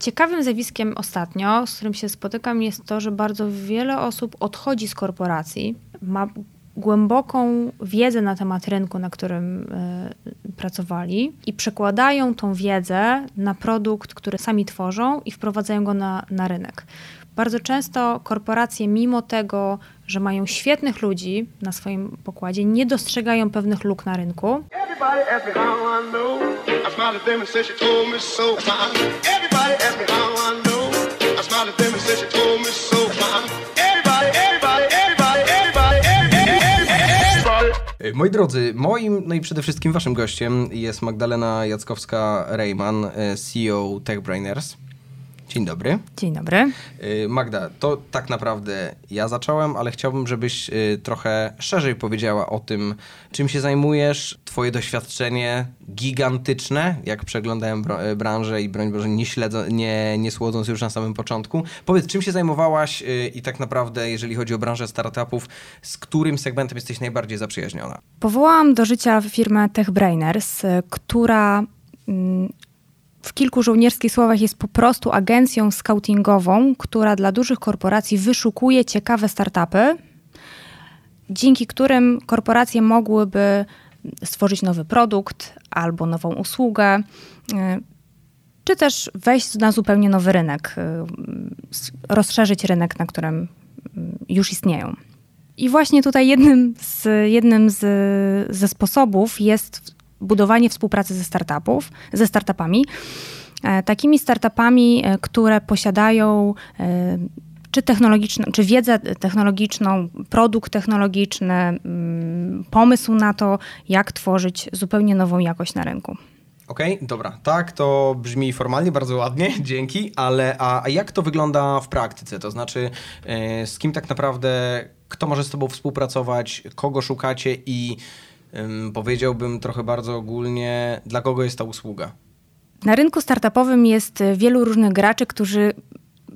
Ciekawym zjawiskiem ostatnio, z którym się spotykam, jest to, że bardzo wiele osób odchodzi z korporacji, ma głęboką wiedzę na temat rynku, na którym y, pracowali i przekładają tą wiedzę na produkt, który sami tworzą i wprowadzają go na, na rynek. Bardzo często korporacje, mimo tego, że mają świetnych ludzi na swoim pokładzie, nie dostrzegają pewnych luk na rynku. Moi drodzy, moim, no i przede wszystkim waszym gościem jest Magdalena Jackowska-Rejman, CEO TechBrainers. Dzień dobry. Dzień dobry. Y, Magda, to tak naprawdę ja zacząłem, ale chciałbym, żebyś y, trochę szerzej powiedziała o tym, czym się zajmujesz, twoje doświadczenie gigantyczne, jak przeglądałem y, branżę i broń Boże nie, śledzą, nie, nie słodząc już na samym początku. Powiedz, czym się zajmowałaś i tak naprawdę, jeżeli chodzi o branżę startupów, z którym segmentem jesteś najbardziej zaprzyjaźniona? Powołałam do życia firmę TechBrainers, która mm, w kilku żołnierskich słowach jest po prostu agencją scoutingową, która dla dużych korporacji wyszukuje ciekawe startupy, dzięki którym korporacje mogłyby stworzyć nowy produkt albo nową usługę, y, czy też wejść na zupełnie nowy rynek, y, rozszerzyć rynek, na którym y, już istnieją. I właśnie tutaj jednym z, jednym z, ze sposobów jest budowanie współpracy ze startupów, ze startupami. E, takimi startupami, e, które posiadają e, czy technologiczną, czy wiedzę technologiczną, produkt technologiczny, mm, pomysł na to, jak tworzyć zupełnie nową jakość na rynku. Okej, okay, dobra. Tak, to brzmi formalnie bardzo ładnie, dzięki, ale a, a, jak to wygląda w praktyce? To znaczy, yy, z kim tak naprawdę, kto może z Tobą współpracować, kogo szukacie i powiedziałbym trochę bardzo ogólnie, dla kogo jest ta usługa? Na rynku startupowym jest wielu różnych graczy, którzy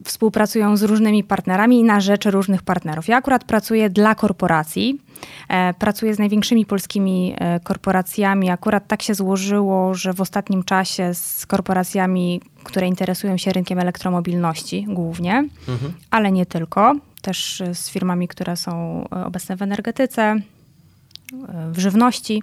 współpracują z różnymi partnerami i na rzecz różnych partnerów. Ja akurat pracuję dla korporacji. E, pracuję z największymi polskimi e, korporacjami. Akurat tak się złożyło, że w ostatnim czasie z korporacjami, które interesują się rynkiem elektromobilności głównie, mhm. ale nie tylko. Też z firmami, które są obecne w energetyce, w żywności.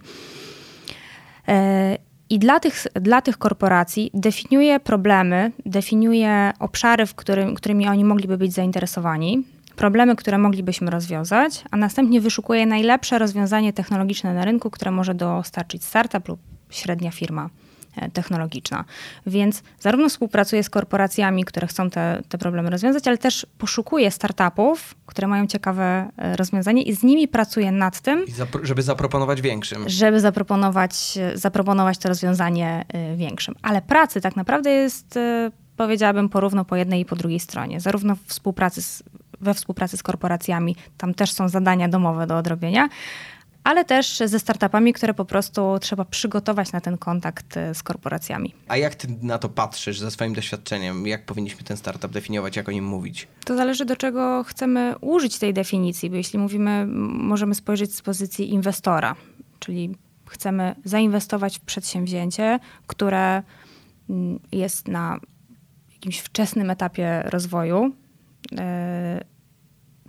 E, I dla tych, dla tych korporacji definiuje problemy, definiuje obszary, w którym, którymi oni mogliby być zainteresowani, problemy, które moglibyśmy rozwiązać, a następnie wyszukuje najlepsze rozwiązanie technologiczne na rynku, które może dostarczyć startup lub średnia firma. E, technologiczna. Więc zarówno współpracuję z korporacjami, które chcą te, te problemy rozwiązać, ale też poszukuję startupów, które mają ciekawe e, rozwiązanie i z nimi pracuję nad tym. żeby zaproponować większym. Żeby zaproponować, zaproponować to rozwiązanie e, większym. Ale pracy tak naprawdę jest, powiedziałabym, porówno po jednej i po drugiej stronie. Zarówno współpracy z, we współpracy z korporacjami, tam też są zadania domowe do odrobienia, ale też ze startupami, które po prostu trzeba przygotować na ten kontakt e, z korporacjami. A jak ty na to patrzysz ze swoim doświadczeniem? Jak powinniśmy ten startup definiować, jak o nim mówić? To zależy do czego chcemy użyć tej definicji, bo jeśli mówimy, możemy spojrzeć z pozycji inwestora, czyli chcemy zainwestować w przedsięwzięcie, które jest na jakimś wczesnym etapie rozwoju. E,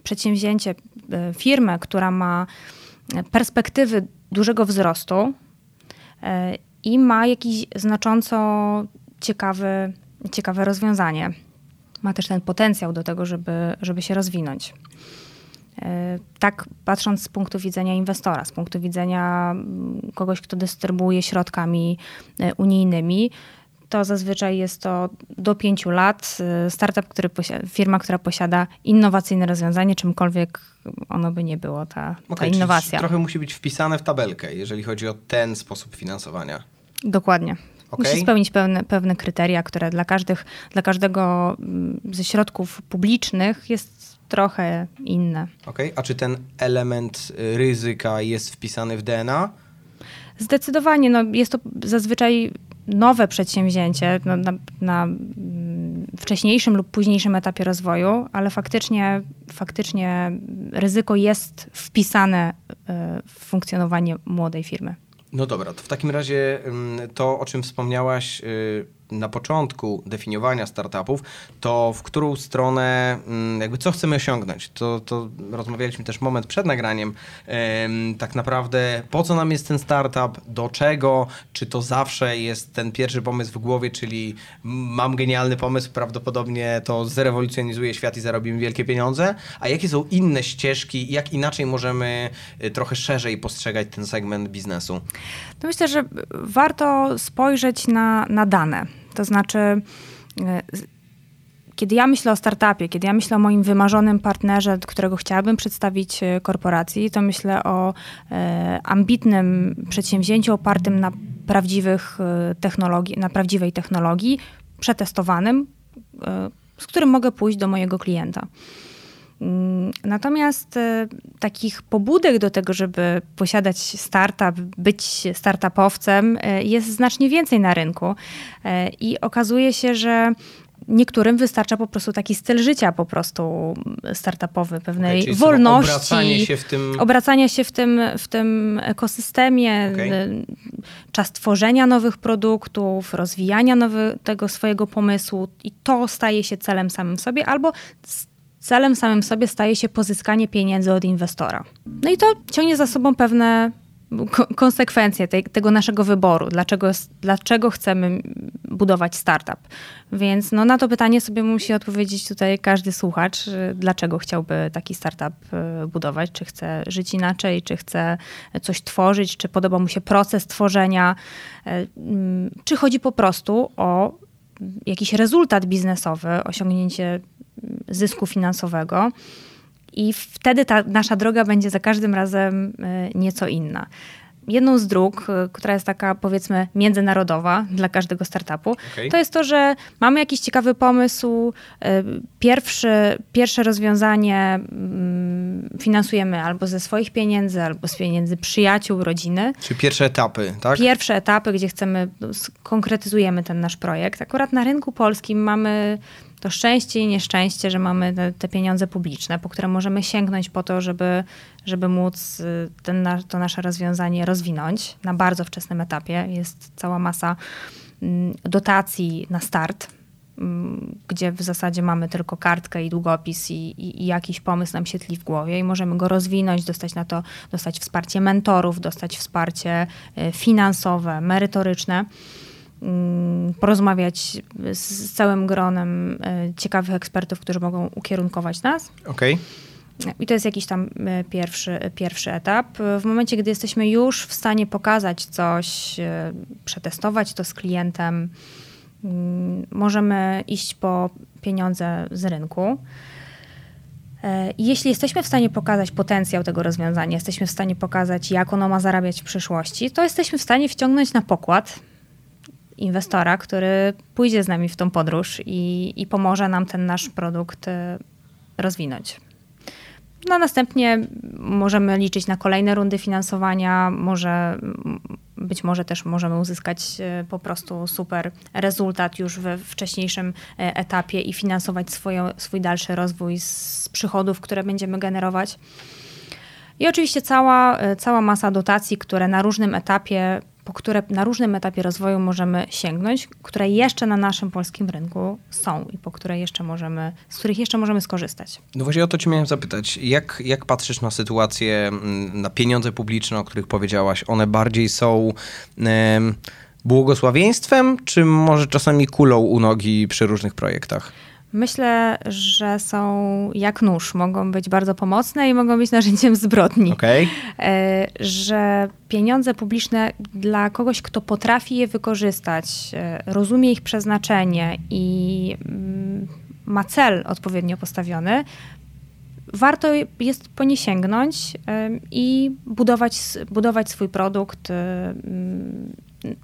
przedsięwzięcie, e, firmę, która ma perspektywy dużego wzrostu e, i ma jakiś znacząco ciekawy, ciekawe rozwiązanie. Ma też ten potencjał do tego, żeby, żeby się rozwinąć. E, tak patrząc z punktu widzenia inwestora, z punktu widzenia mm, kogoś, kto dystrybuuje środkami e, unijnymi, to zazwyczaj jest to do pięciu lat. Startup, który posiada, firma, która posiada innowacyjne rozwiązanie, czymkolwiek ono by nie było, ta, okay, ta innowacja. Trochę musi być wpisane w tabelkę, jeżeli chodzi o ten sposób finansowania. Dokładnie. Okay. Musi spełnić pewne, pewne kryteria, które dla, każdych, dla każdego mm, ze środków publicznych jest trochę inne. Okej, okay. a czy ten element y, ryzyka jest wpisany w DNA? Zdecydowanie. No, jest to zazwyczaj nowe przedsięwzięcie no, na, na, wcześniejszym lub późniejszym etapie rozwoju, ale faktycznie, faktycznie ryzyko jest wpisane e, w funkcjonowanie młodej firmy. No dobra, to w takim razie to, o czym wspomniałaś, y, na początku definiowania startupów, to w którą stronę, mm, jakby co chcemy osiągnąć. To, to rozmawialiśmy też moment przed nagraniem. Tak naprawdę po co nam jest ten startup, do czego, czy to zawsze jest ten pierwszy pomysł w głowie, czyli mam genialny pomysł, prawdopodobnie to zrewolucjonizuje świat i zarobimy wielkie pieniądze, a jakie są inne ścieżki, jak inaczej możemy y, trochę szerzej postrzegać ten segment biznesu? To myślę, że warto spojrzeć na, na dane. To znaczy, e, kiedy ja myślę o startupie, kiedy ja myślę o moim wymarzonym partnerze, którego chciałabym przedstawić e, korporacji, to myślę o e, ambitnym przedsięwzięciu opartym na prawdziwych technologii, na prawdziwej technologii, przetestowanym, z którym mogę pójść do mojego klienta. Mm, natomiast e, takich pobudek do tego, żeby posiadać startup, być startupowcem, e, jest znacznie więcej na rynku. E, I okazuje się, że niektórym wystarcza po prostu taki styl życia po prostu startupowy, pewnej okay, wolności. Obracanie się w tym... Obracania się w tym, w tym ekosystemie, okay. czas tworzenia nowych produktów, rozwijania nowy, tego swojego pomysłu i to staje się celem samym sobie albo celem samym sobie staje się pozyskanie pieniędzy od inwestora. No i to ciągnie za sobą pewne konsekwencje tej, tego naszego wyboru, dlaczego, dlaczego chcemy budować startup. Więc no, na to pytanie sobie musi odpowiedzieć tutaj każdy słuchacz, dlaczego chciałby taki startup e, budować, czy chce żyć inaczej, czy chce coś tworzyć, czy podoba mu się proces tworzenia, e, czy chodzi po prostu o jakiś rezultat biznesowy, osiągnięcie zysku finansowego. I wtedy ta nasza droga będzie za każdym razem e, nieco inna. Jedną z dróg, e, która jest taka powiedzmy międzynarodowa dla każdego startupu, okay. to jest to, że mamy jakiś ciekawy pomysł, e, pierwszy, pierwsze rozwiązanie mm, finansujemy albo ze swoich pieniędzy, albo z pieniędzy przyjaciół, rodziny. Czyli pierwsze etapy, tak? Pierwsze etapy, gdzie chcemy, no, konkretyzujemy ten nasz projekt. Akurat na rynku polskim mamy to szczęście i nieszczęście, że mamy te, te, pieniądze publiczne, po które możemy sięgnąć po to, żeby, żeby móc y, ten, to nasze rozwiązanie rozwinąć na bardzo wczesnym etapie. Jest cała masa mm, dotacji na start, mm, gdzie w zasadzie mamy tylko kartkę i długopis i, i, i, jakiś pomysł nam się tli w głowie i możemy go rozwinąć, dostać na to, dostać wsparcie mentorów, dostać wsparcie y, finansowe, merytoryczne. Mm, porozmawiać z całym gronem e, ciekawych ekspertów, którzy mogą ukierunkować nas. Okej. Okay. I to jest jakiś tam e, pierwszy, pierwszy etap. W momencie, gdy jesteśmy już w stanie pokazać coś, e, przetestować to z klientem, mm, możemy iść po pieniądze z rynku. Jeśli jesteśmy w stanie pokazać potencjał tego rozwiązania, jesteśmy w stanie pokazać, jak ono ma zarabiać w przyszłości, to jesteśmy w stanie wciągnąć na pokład inwestora, który pójdzie z nami w tą podróż i, i pomoże nam ten nasz produkt e, rozwinąć. No następnie możemy liczyć na kolejne rundy finansowania, może, być może też możemy uzyskać e, po prostu super rezultat już we wcześniejszym e, etapie i finansować swoją, swój dalszy rozwój z przychodów, które będziemy generować. I oczywiście cała, cała masa dotacji, które na różnym etapie po które na różnym etapie rozwoju możemy sięgnąć, które jeszcze na naszym polskim rynku są i po które jeszcze możemy, z których jeszcze możemy skorzystać. No właśnie o to cię miałem zapytać. Jak, jak patrzysz na sytuację, mm, na pieniądze publiczne, o których powiedziałaś? One bardziej są... błogosławieństwem, czy może czasami kulą u nogi przy różnych projektach? Myślę, że są jak nóż. Mogą być bardzo pomocne i mogą być narzędziem zbrodni. Okay. E, że pieniądze publiczne dla kogoś, kto potrafi je wykorzystać, e, rozumie ich przeznaczenie i mm, ma cel odpowiednio postawiony, warto jest po nie sięgnąć e, i budować, budować swój produkt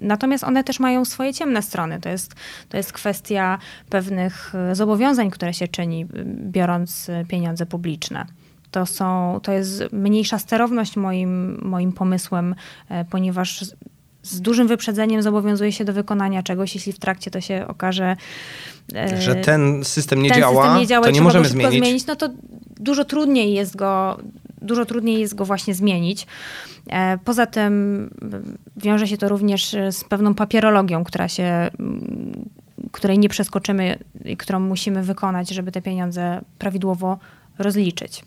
Natomiast one też mają swoje ciemne strony. To jest, to jest kwestia pewnych e, zobowiązań, które się czyni, biorąc e, pieniądze publiczne. To, są, to jest mniejsza sterowność moim, moim pomysłem, e, ponieważ z dużym wyprzedzeniem zobowiązuje się do wykonania czegoś, jeśli w trakcie to się okaże, że ten system nie, ten działa, system nie działa, to nie możemy zmienić. zmienić. No to dużo trudniej jest go dużo trudniej jest go właśnie zmienić. E, poza tym wiąże się to również z pewną papierologią, która się, której nie przeskoczymy i którą musimy wykonać, żeby te pieniądze prawidłowo rozliczyć.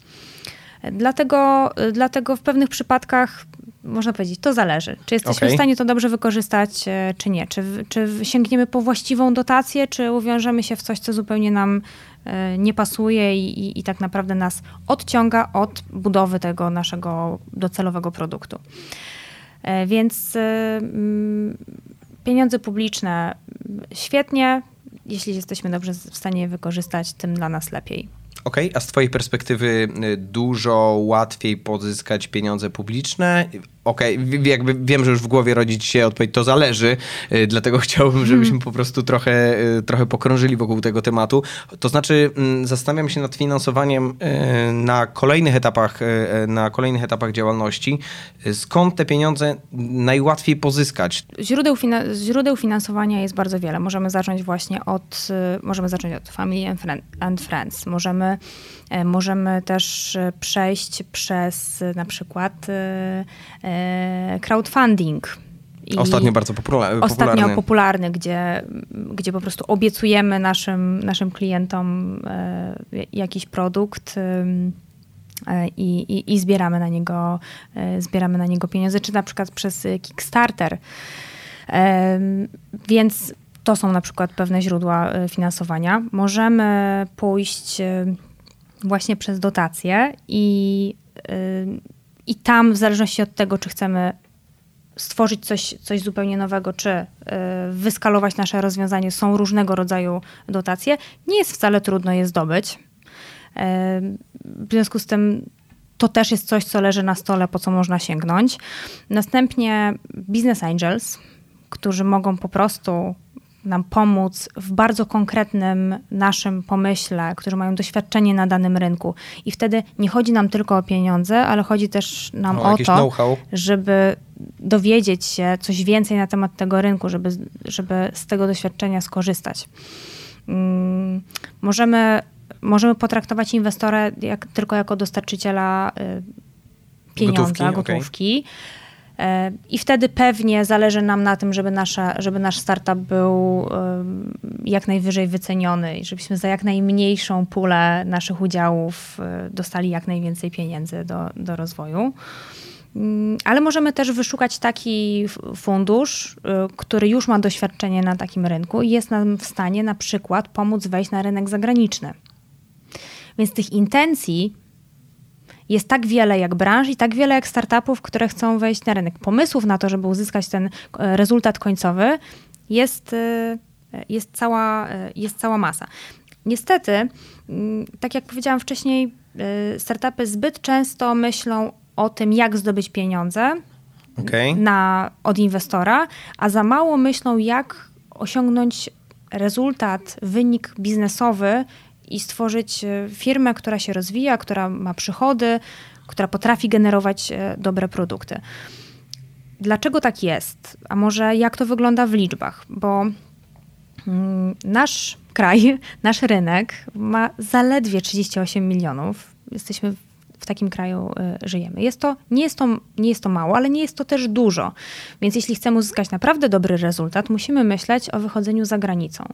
Dlatego, dlatego w pewnych przypadkach można powiedzieć, to zależy. Czy jesteśmy okay. w stanie to dobrze wykorzystać, e, czy nie. Czy, czy sięgniemy po właściwą dotację, czy uwiążemy się w coś, co zupełnie nam e, nie pasuje i, i, i tak naprawdę nas odciąga od budowy tego naszego docelowego produktu. E, więc pieniądze publiczne świetnie, jeśli jesteśmy dobrze w stanie je wykorzystać, tym dla nas lepiej. Okej, okay, a z Twojej perspektywy y, dużo łatwiej pozyskać pieniądze publiczne? Okej, okay, jakby wiem, że już w głowie rodzi ci się odpowiedź, to zależy, y, dlatego chciałbym, żebyśmy hmm. po prostu trochę, y, trochę pokrążyli wokół tego tematu. To znaczy, mm, zastanawiam się nad finansowaniem na kolejnych etapach, na kolejnych etapach działalności. Skąd te pieniądze najłatwiej pozyskać? Źródeł, fina- źródeł finansowania jest bardzo wiele. Możemy zacząć właśnie od, możemy zacząć od Family and Friends. Możemy E, możemy też e, przejść przez e, na przykład crowdfunding. I ostatnio bardzo popularny. Ostatnio popularny, gdzie, gdzie po prostu obiecujemy naszym, naszym klientom jakiś produkt i, i, i zbieramy, na niego, zbieramy na niego pieniądze, czy na przykład przez Kickstarter. Więc to są na przykład pewne źródła e, finansowania. Możemy pójść e, właśnie przez dotacje i, e, i tam w zależności od tego, czy chcemy stworzyć coś, coś zupełnie nowego, czy wyskalować nasze rozwiązanie, są różnego rodzaju dotacje. Nie jest wcale trudno je zdobyć. W związku z tym to też jest coś, co leży na stole, po co można sięgnąć. Następnie Business Angels, którzy mogą po prostu nam pomóc w bardzo konkretnym naszym pomyśle, którzy mają doświadczenie na danym rynku. I wtedy nie chodzi nam tylko o pieniądze, ale chodzi też nam o, o to, żeby dowiedzieć się coś więcej na temat tego rynku, żeby, żeby z tego doświadczenia skorzystać. Hmm, możemy, możemy potraktować inwestora jak, tylko jako dostarczyciela y, pieniądza, gotówki. gotówki. Okay i wtedy pewnie zależy nam na tym, żeby, nasza, żeby nasz startup był jak najwyżej wyceniony i żebyśmy za jak najmniejszą pulę naszych udziałów e, dostali jak najwięcej pieniędzy do, do rozwoju. Mm, ale możemy też wyszukać taki fundusz, e, który już ma doświadczenie na takim rynku i jest nam w stanie na przykład pomóc wejść na rynek zagraniczny. Więc tych intencji jest tak wiele jak branż i tak wiele jak startupów, które chcą wejść na rynek. Pomysłów na to, żeby uzyskać ten e, rezultat końcowy jest, e, jest, cała, e, jest cała masa. Niestety, mm, tak jak powiedziałam wcześniej, startupy zbyt często myślą o tym, jak zdobyć pieniądze okay. na, od inwestora, a za mało myślą, jak osiągnąć rezultat, wynik biznesowy i stworzyć e, firmę, która się rozwija, która ma przychody, która potrafi generować e, dobre produkty. Dlaczego tak jest? A może jak to wygląda w liczbach? Bo mm, nasz kraj, nasz rynek ma zaledwie 38 milionów. Jesteśmy w takim kraju y, żyjemy. Jest to, nie, jest to, nie jest to mało, ale nie jest to też dużo. Więc jeśli chcemy uzyskać naprawdę dobry rezultat, musimy myśleć o wychodzeniu za granicą.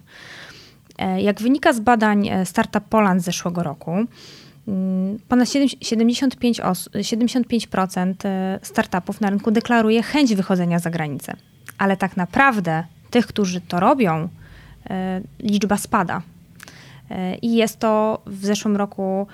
E, jak wynika z badań e, Startup Poland z zeszłego roku, mm, ponad 75%, 75% e, startupów na rynku deklaruje chęć wychodzenia za granicę. Ale tak naprawdę tych, którzy to robią, liczba spada. I jest to w zeszłym roku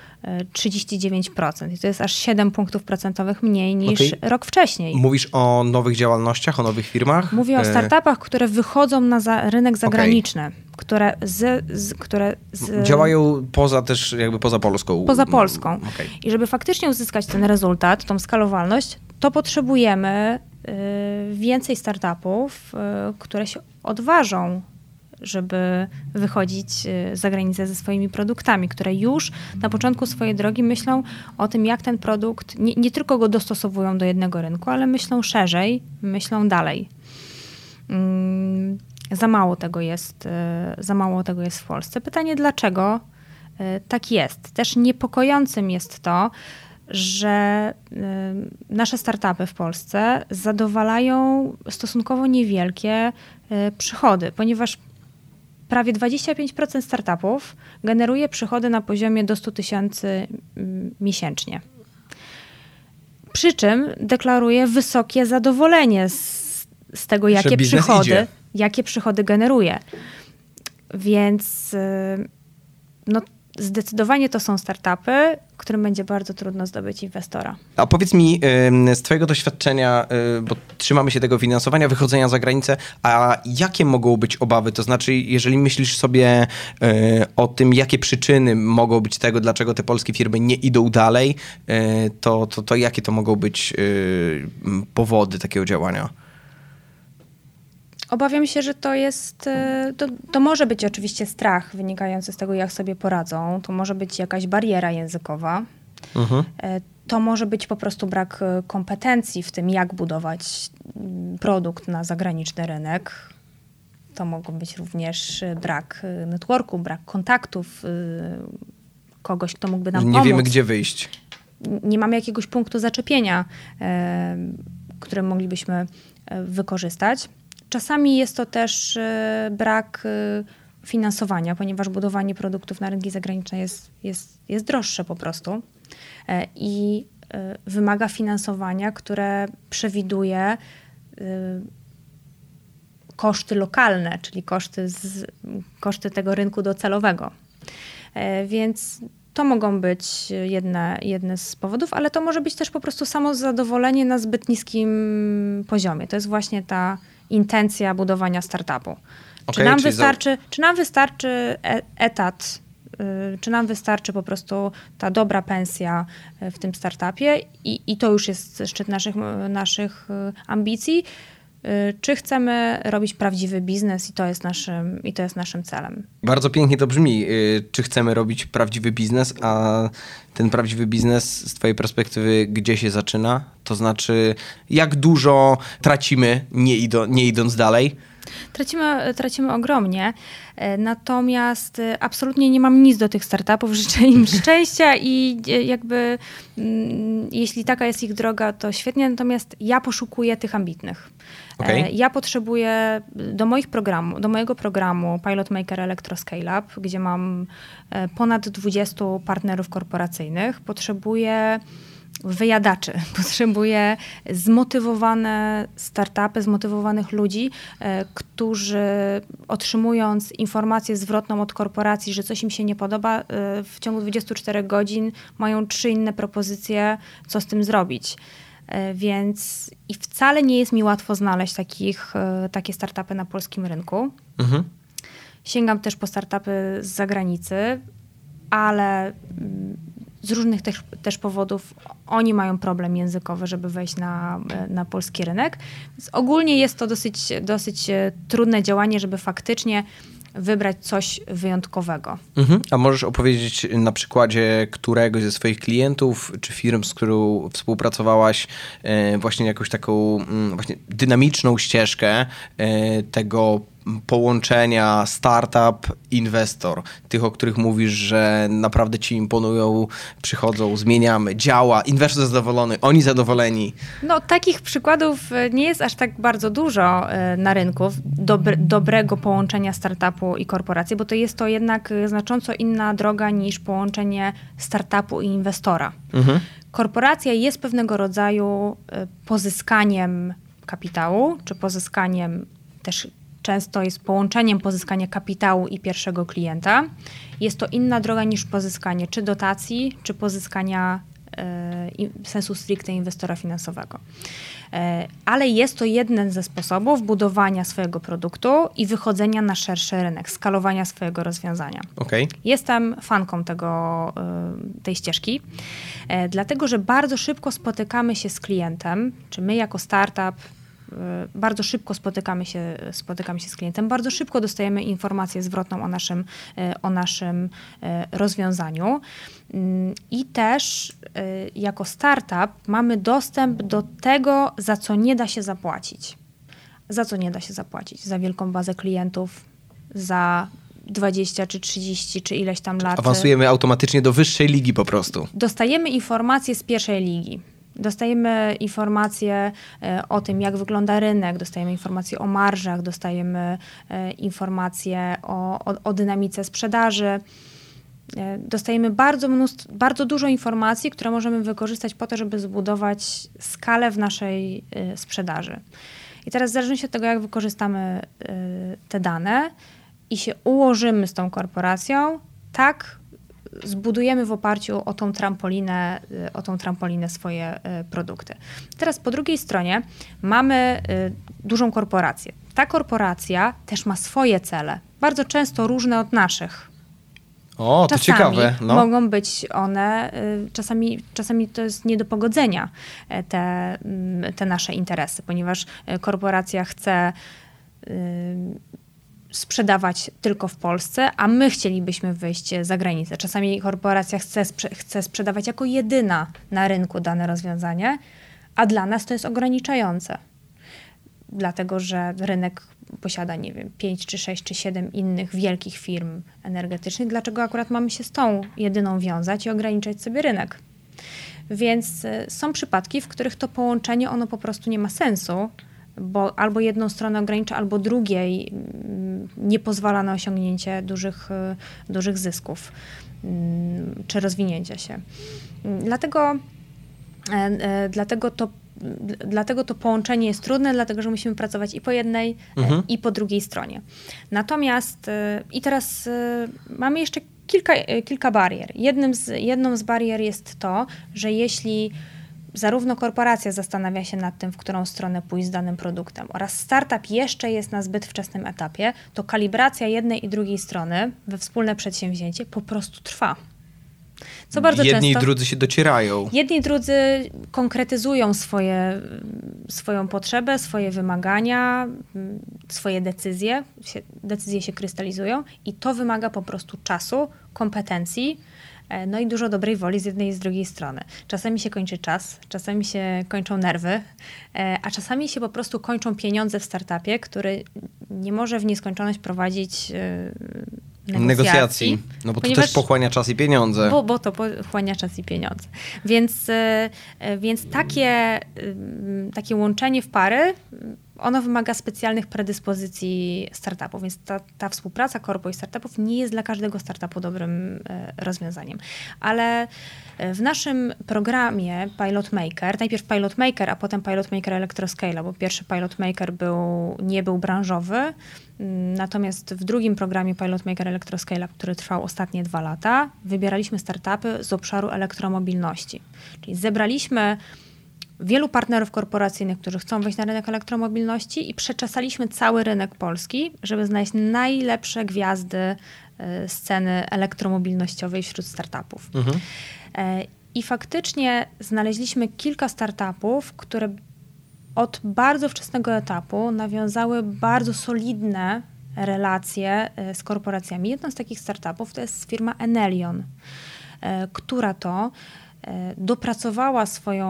39%. I to jest aż 7 punktów procentowych mniej niż okay. rok wcześniej. Mówisz o nowych działalnościach, o nowych firmach? Mówię o startupach, które wychodzą na za rynek zagraniczny. Okay które, z, z, które z, działają poza też jakby poza Polską. Poza Polską. Okay. I żeby faktycznie uzyskać ten rezultat, tą skalowalność, to potrzebujemy y, więcej startupów, y, które się odważą żeby wychodzić y, za granicę ze swoimi produktami, które już na początku swojej drogi myślą o tym, jak ten produkt, nie, nie tylko go dostosowują do jednego rynku, ale myślą szerzej, myślą dalej. Mm, za mało tego jest, e, za mało tego jest w Polsce. Pytanie, dlaczego e, tak jest? Też niepokojącym jest to, że nasze startupy w Polsce zadowalają stosunkowo niewielkie przychody, ponieważ prawie 25% startupów generuje przychody na poziomie do 100 tysięcy miesięcznie. Przy czym deklaruje wysokie zadowolenie z, z tego, jakie przychody, jakie przychody generuje. Więc no, zdecydowanie to są startupy, którym będzie bardzo trudno zdobyć inwestora. A powiedz mi z Twojego doświadczenia, y, bo trzymamy się tego finansowania, wychodzenia za granicę, a jakie mogą być obawy? To znaczy, jeżeli myślisz sobie y, o tym, jakie przyczyny mogą być tego, dlaczego te polskie firmy nie idą dalej, y, to, to, to jakie to mogą być powody takiego działania? Obawiam się, że to jest, e, to, to, może być oczywiście strach wynikający z tego, jak sobie poradzą. To może być jakaś bariera językowa. Mhm. E, to może być po prostu brak e, kompetencji w tym, jak budować mm, produkt na zagraniczny rynek. To mogą być również brak networku, brak kontaktów, kogoś, kto mógłby nam Nie pomóc. Nie wiemy, gdzie wyjść. Nie mamy jakiegoś punktu zaczepienia, który moglibyśmy wykorzystać. Czasami jest to też e, brak e, finansowania, ponieważ budowanie produktów na rynki zagraniczne jest, jest, jest droższe po prostu e, i wymaga finansowania, które przewiduje koszty lokalne, czyli koszty, z, koszty tego rynku docelowego. Więc to mogą być jedne, jedne z powodów, ale to może być też po prostu samo zadowolenie na zbyt niskim poziomie. To jest właśnie ta intencja budowania startupu. Okay, czy, nam wystarczy, za... czy nam wystarczy etat, y, czy nam wystarczy po prostu ta dobra pensja y, w tym startupie i, i to już jest szczyt naszych, naszych y, ambicji, czy chcemy robić prawdziwy biznes i to jest naszym, i to jest naszym celem. Bardzo pięknie to brzmi. Czy chcemy robić prawdziwy biznes, a ten prawdziwy biznes z twojej perspektywy gdzie się zaczyna? To znaczy, jak dużo tracimy nie, ido, nie idąc dalej? Tracimy, tracimy ogromnie, e, natomiast absolutnie nie mam nic do tych startupów. Życzę im szczęścia i jakby mm, jeśli taka jest ich droga, to świetnie, natomiast ja poszukuję tych ambitnych. Okay. Ja potrzebuję do moich programów, do mojego programu Pilot Maker Electro Scale Up, gdzie mam ponad 20 partnerów korporacyjnych, potrzebuję wyjadaczy, potrzebuje zmotywowane startupy, zmotywowanych ludzi, e, którzy otrzymując informację zwrotną od korporacji, że coś im się nie podoba, e, w ciągu 24 godzin mają trzy inne propozycje, co z tym zrobić. E, więc i wcale nie jest mi łatwo znaleźć takich, takie startupy na polskim rynku. Mhm. Sięgam też po startupy z zagranicy, ale mm, z różnych też, też powodów oni mają problem językowy, żeby wejść na, na polski rynek. Więc ogólnie jest to dosyć, dosyć e, trudne działanie, żeby faktycznie wybrać coś wyjątkowego. Mhm. A możesz opowiedzieć na przykładzie któregoś ze swoich klientów czy firm, z którą współpracowałaś, e, właśnie jakąś taką mm, właśnie dynamiczną ścieżkę e, tego połączenia startup, inwestor, tych, o których mówisz, że naprawdę ci imponują, przychodzą, zmieniamy, działa, inwestor zadowolony, oni zadowoleni. No takich przykładów e, nie jest aż tak bardzo dużo e, na rynku dobre, dobrego połączenia startupu i korporacji, bo to jest to jednak e, znacząco inna droga niż połączenie startupu i inwestora. Mhm. Korporacja jest pewnego rodzaju pozyskaniem kapitału, czy pozyskaniem też często jest połączeniem pozyskania kapitału i pierwszego klienta. Jest to inna droga niż pozyskanie czy dotacji, czy pozyskania e, sensu stricte inwestora finansowego. E, ale jest to jeden ze sposobów budowania swojego produktu i wychodzenia na szerszy rynek, skalowania swojego rozwiązania. Okay. Jestem fanką tego, e, tej ścieżki, dlatego że bardzo szybko spotykamy się z klientem, czy my jako startup, bardzo szybko spotykamy się, spotykamy się z klientem, bardzo szybko dostajemy informację zwrotną o naszym, e, o naszym e, rozwiązaniu. Mm, I też jako startup mamy dostęp do tego, za co nie da się zapłacić. Za co nie da się zapłacić? Za wielką bazę klientów, za 20 czy 30 czy ileś tam lat. Awansujemy automatycznie do wyższej ligi po prostu. Dostajemy informacje z pierwszej ligi. Dostajemy informacje e, o tym, jak wygląda rynek, dostajemy informacje o marżach, dostajemy e, informacje o, o, o dynamice sprzedaży. E, dostajemy bardzo, mnóstwo, bardzo dużo informacji, które możemy wykorzystać po to, żeby zbudować skalę w naszej sprzedaży. I teraz w zależności od tego, jak wykorzystamy te dane i się ułożymy z tą korporacją, tak zbudujemy w oparciu o tą trampolinę, y, o tą trampolinę swoje y, produkty. Teraz po drugiej stronie mamy y, dużą korporację. Ta korporacja też ma swoje cele, bardzo często różne od naszych. O, to czasami ciekawe. No. Mogą być one, czasami, czasami to jest nie do pogodzenia, e, te, mm, te nasze interesy, ponieważ e, korporacja chce sprzedawać tylko w Polsce, a my chcielibyśmy wyjść za granicę. Czasami korporacja chce, chce sprzedawać jako jedyna na rynku dane rozwiązanie, a dla nas to jest ograniczające. Dlatego, że rynek posiada, nie wiem, 5 czy 6 czy 7 innych wielkich firm energetycznych. Dlaczego akurat mamy się z tą jedyną wiązać i ograniczać sobie rynek? Więc y, są przypadki, w których to połączenie ono po prostu nie ma sensu, bo albo jedną stronę ogranicza, albo drugiej mm, nie pozwala na osiągnięcie dużych, y, dużych zysków mm, czy rozwinięcia się. Dlatego, e, e, dlatego to Dlatego to połączenie jest trudne, dlatego że musimy pracować i po jednej, e, mhm. i po drugiej stronie. Natomiast i teraz mamy jeszcze kilka, kilka barier. Jednym z, jedną z barier jest to, że jeśli zarówno korporacja zastanawia się nad tym, w którą stronę pójść z danym produktem, oraz startup jeszcze jest na zbyt wczesnym etapie, to kalibracja jednej i drugiej strony we wspólne przedsięwzięcie po prostu trwa. Co bardzo jedni często, i drudzy się docierają. Jedni i drudzy konkretyzują swoje, swoją potrzebę, swoje wymagania, swoje decyzje. Decyzje się krystalizują i to wymaga po prostu czasu, kompetencji, no i dużo dobrej woli z jednej i z drugiej strony. Czasami się kończy czas, czasami się kończą nerwy, e, a czasami się po prostu kończą pieniądze w startupie, który nie może w nieskończoność prowadzić e, negocjacji. negocjacji. No bo to też pochłania czas i pieniądze. Bo, bo to pochłania czas i pieniądze. Więc, więc takie, takie łączenie w pary ono wymaga specjalnych predyspozycji startupów, więc ta, ta współpraca korpo i startupów nie jest dla każdego startupu dobrym e, rozwiązaniem. Ale e, w naszym programie Pilot Maker, najpierw Pilot Maker, a potem Pilot Maker Electroscale, bo pierwszy Pilot Maker był, nie był branżowy, mm, natomiast w drugim programie Pilot Maker Electroscale, który trwał ostatnie dwa lata, wybieraliśmy startupy z obszaru elektromobilności. Czyli zebraliśmy wielu partnerów korporacyjnych, którzy chcą wejść na rynek elektromobilności i przeczesaliśmy cały rynek polski, żeby znaleźć najlepsze gwiazdy e, sceny elektromobilnościowej wśród startupów. Mhm. E, I faktycznie znaleźliśmy kilka startupów, które od bardzo wczesnego etapu nawiązały bardzo solidne relacje e, z korporacjami. Jedną z takich startupów to jest firma Enelion, która to dopracowała swoją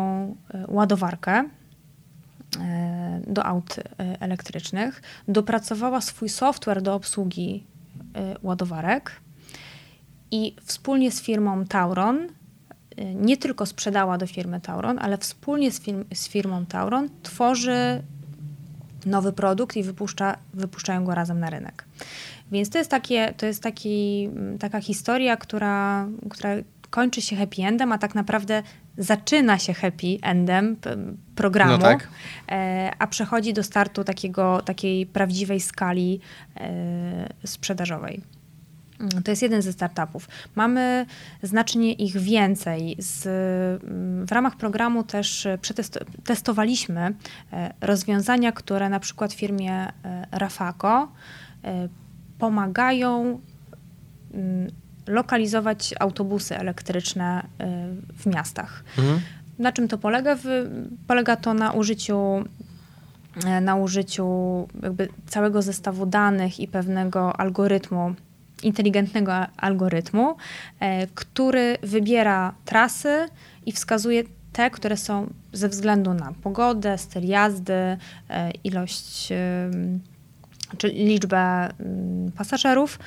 e, ładowarkę e, do aut elektrycznych, dopracowała swój software do obsługi ładowarek i wspólnie z firmą Tauron nie tylko sprzedała do firmy Tauron, ale wspólnie z, firm, z firmą Tauron tworzy nowy produkt i wypuszcza, wypuszczają go razem na rynek. Więc to jest, takie, to jest taki, taka historia, która, która kończy się happy endem, a tak naprawdę zaczyna się happy endem programu, no tak. E, a przechodzi do startu takiego, takiej prawdziwej skali e, sprzedażowej. Mm, to jest jeden ze startupów. Mamy znacznie ich więcej. Z, w ramach programu też testowaliśmy e, rozwiązania, które na przykład firmie Rafako pomagają mm, lokalizować autobusy elektryczne y, w miastach. Mhm. Na czym to polega? Polega to na użyciu e, na użyciu jakby całego zestawu danych i pewnego algorytmu, inteligentnego algorytmu, e, który wybiera trasy i wskazuje te, które są ze względu na pogodę, styl jazdy, e, ilość czy liczbę mm, pasażerów,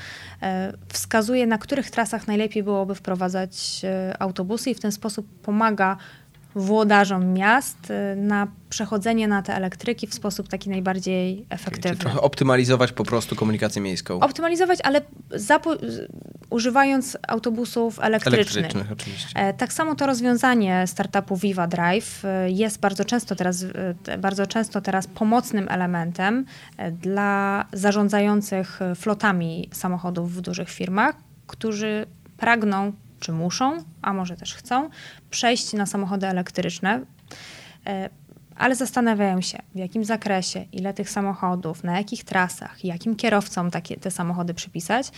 e, wskazuje, na których trasach najlepiej byłoby wprowadzać e, autobusy i w ten sposób pomaga włodarzom miast y, na przechodzenie na te elektryki w sposób taki najbardziej efektywny. Czyli trochę optymalizować po prostu komunikację miejską. Optymalizować, ale używając autobusów elektrycznych. Elektrycznych, oczywiście. E, tak samo to rozwiązanie startupu Viva Drive e, jest bardzo często teraz, e, bardzo często teraz pomocnym elementem dla zarządzających flotami samochodów w dużych firmach, którzy pragną czy muszą, a może też chcą, przejść na samochody elektryczne, e, ale zastanawiają się, w jakim zakresie, ile tych samochodów, na jakich trasach, jakim kierowcom takie, te samochody przypisać.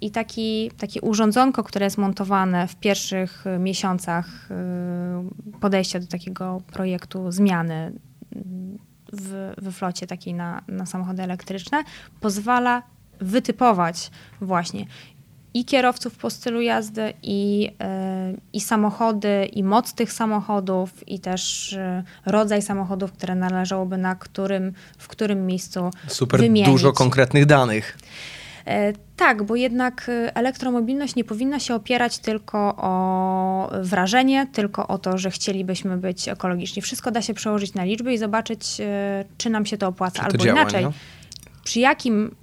I taki, takie urządzonko, które jest montowane w pierwszych miesiącach e, podejścia do takiego projektu zmiany w, we flocie takiej na, na samochody elektryczne, pozwala wytypować właśnie i kierowców po stylu jazdy, i, yy, i samochody, i moc tych samochodów, i też yy, rodzaj samochodów, które należałoby na którym, w którym miejscu Super wymienić. dużo konkretnych danych. E, tak, bo jednak elektromobilność nie powinna się opierać tylko o wrażenie, tylko o to, że chcielibyśmy być ekologiczni. Wszystko da się przełożyć na liczby i zobaczyć, czy nam się to opłaca, to albo działa, inaczej. No? Przy jakim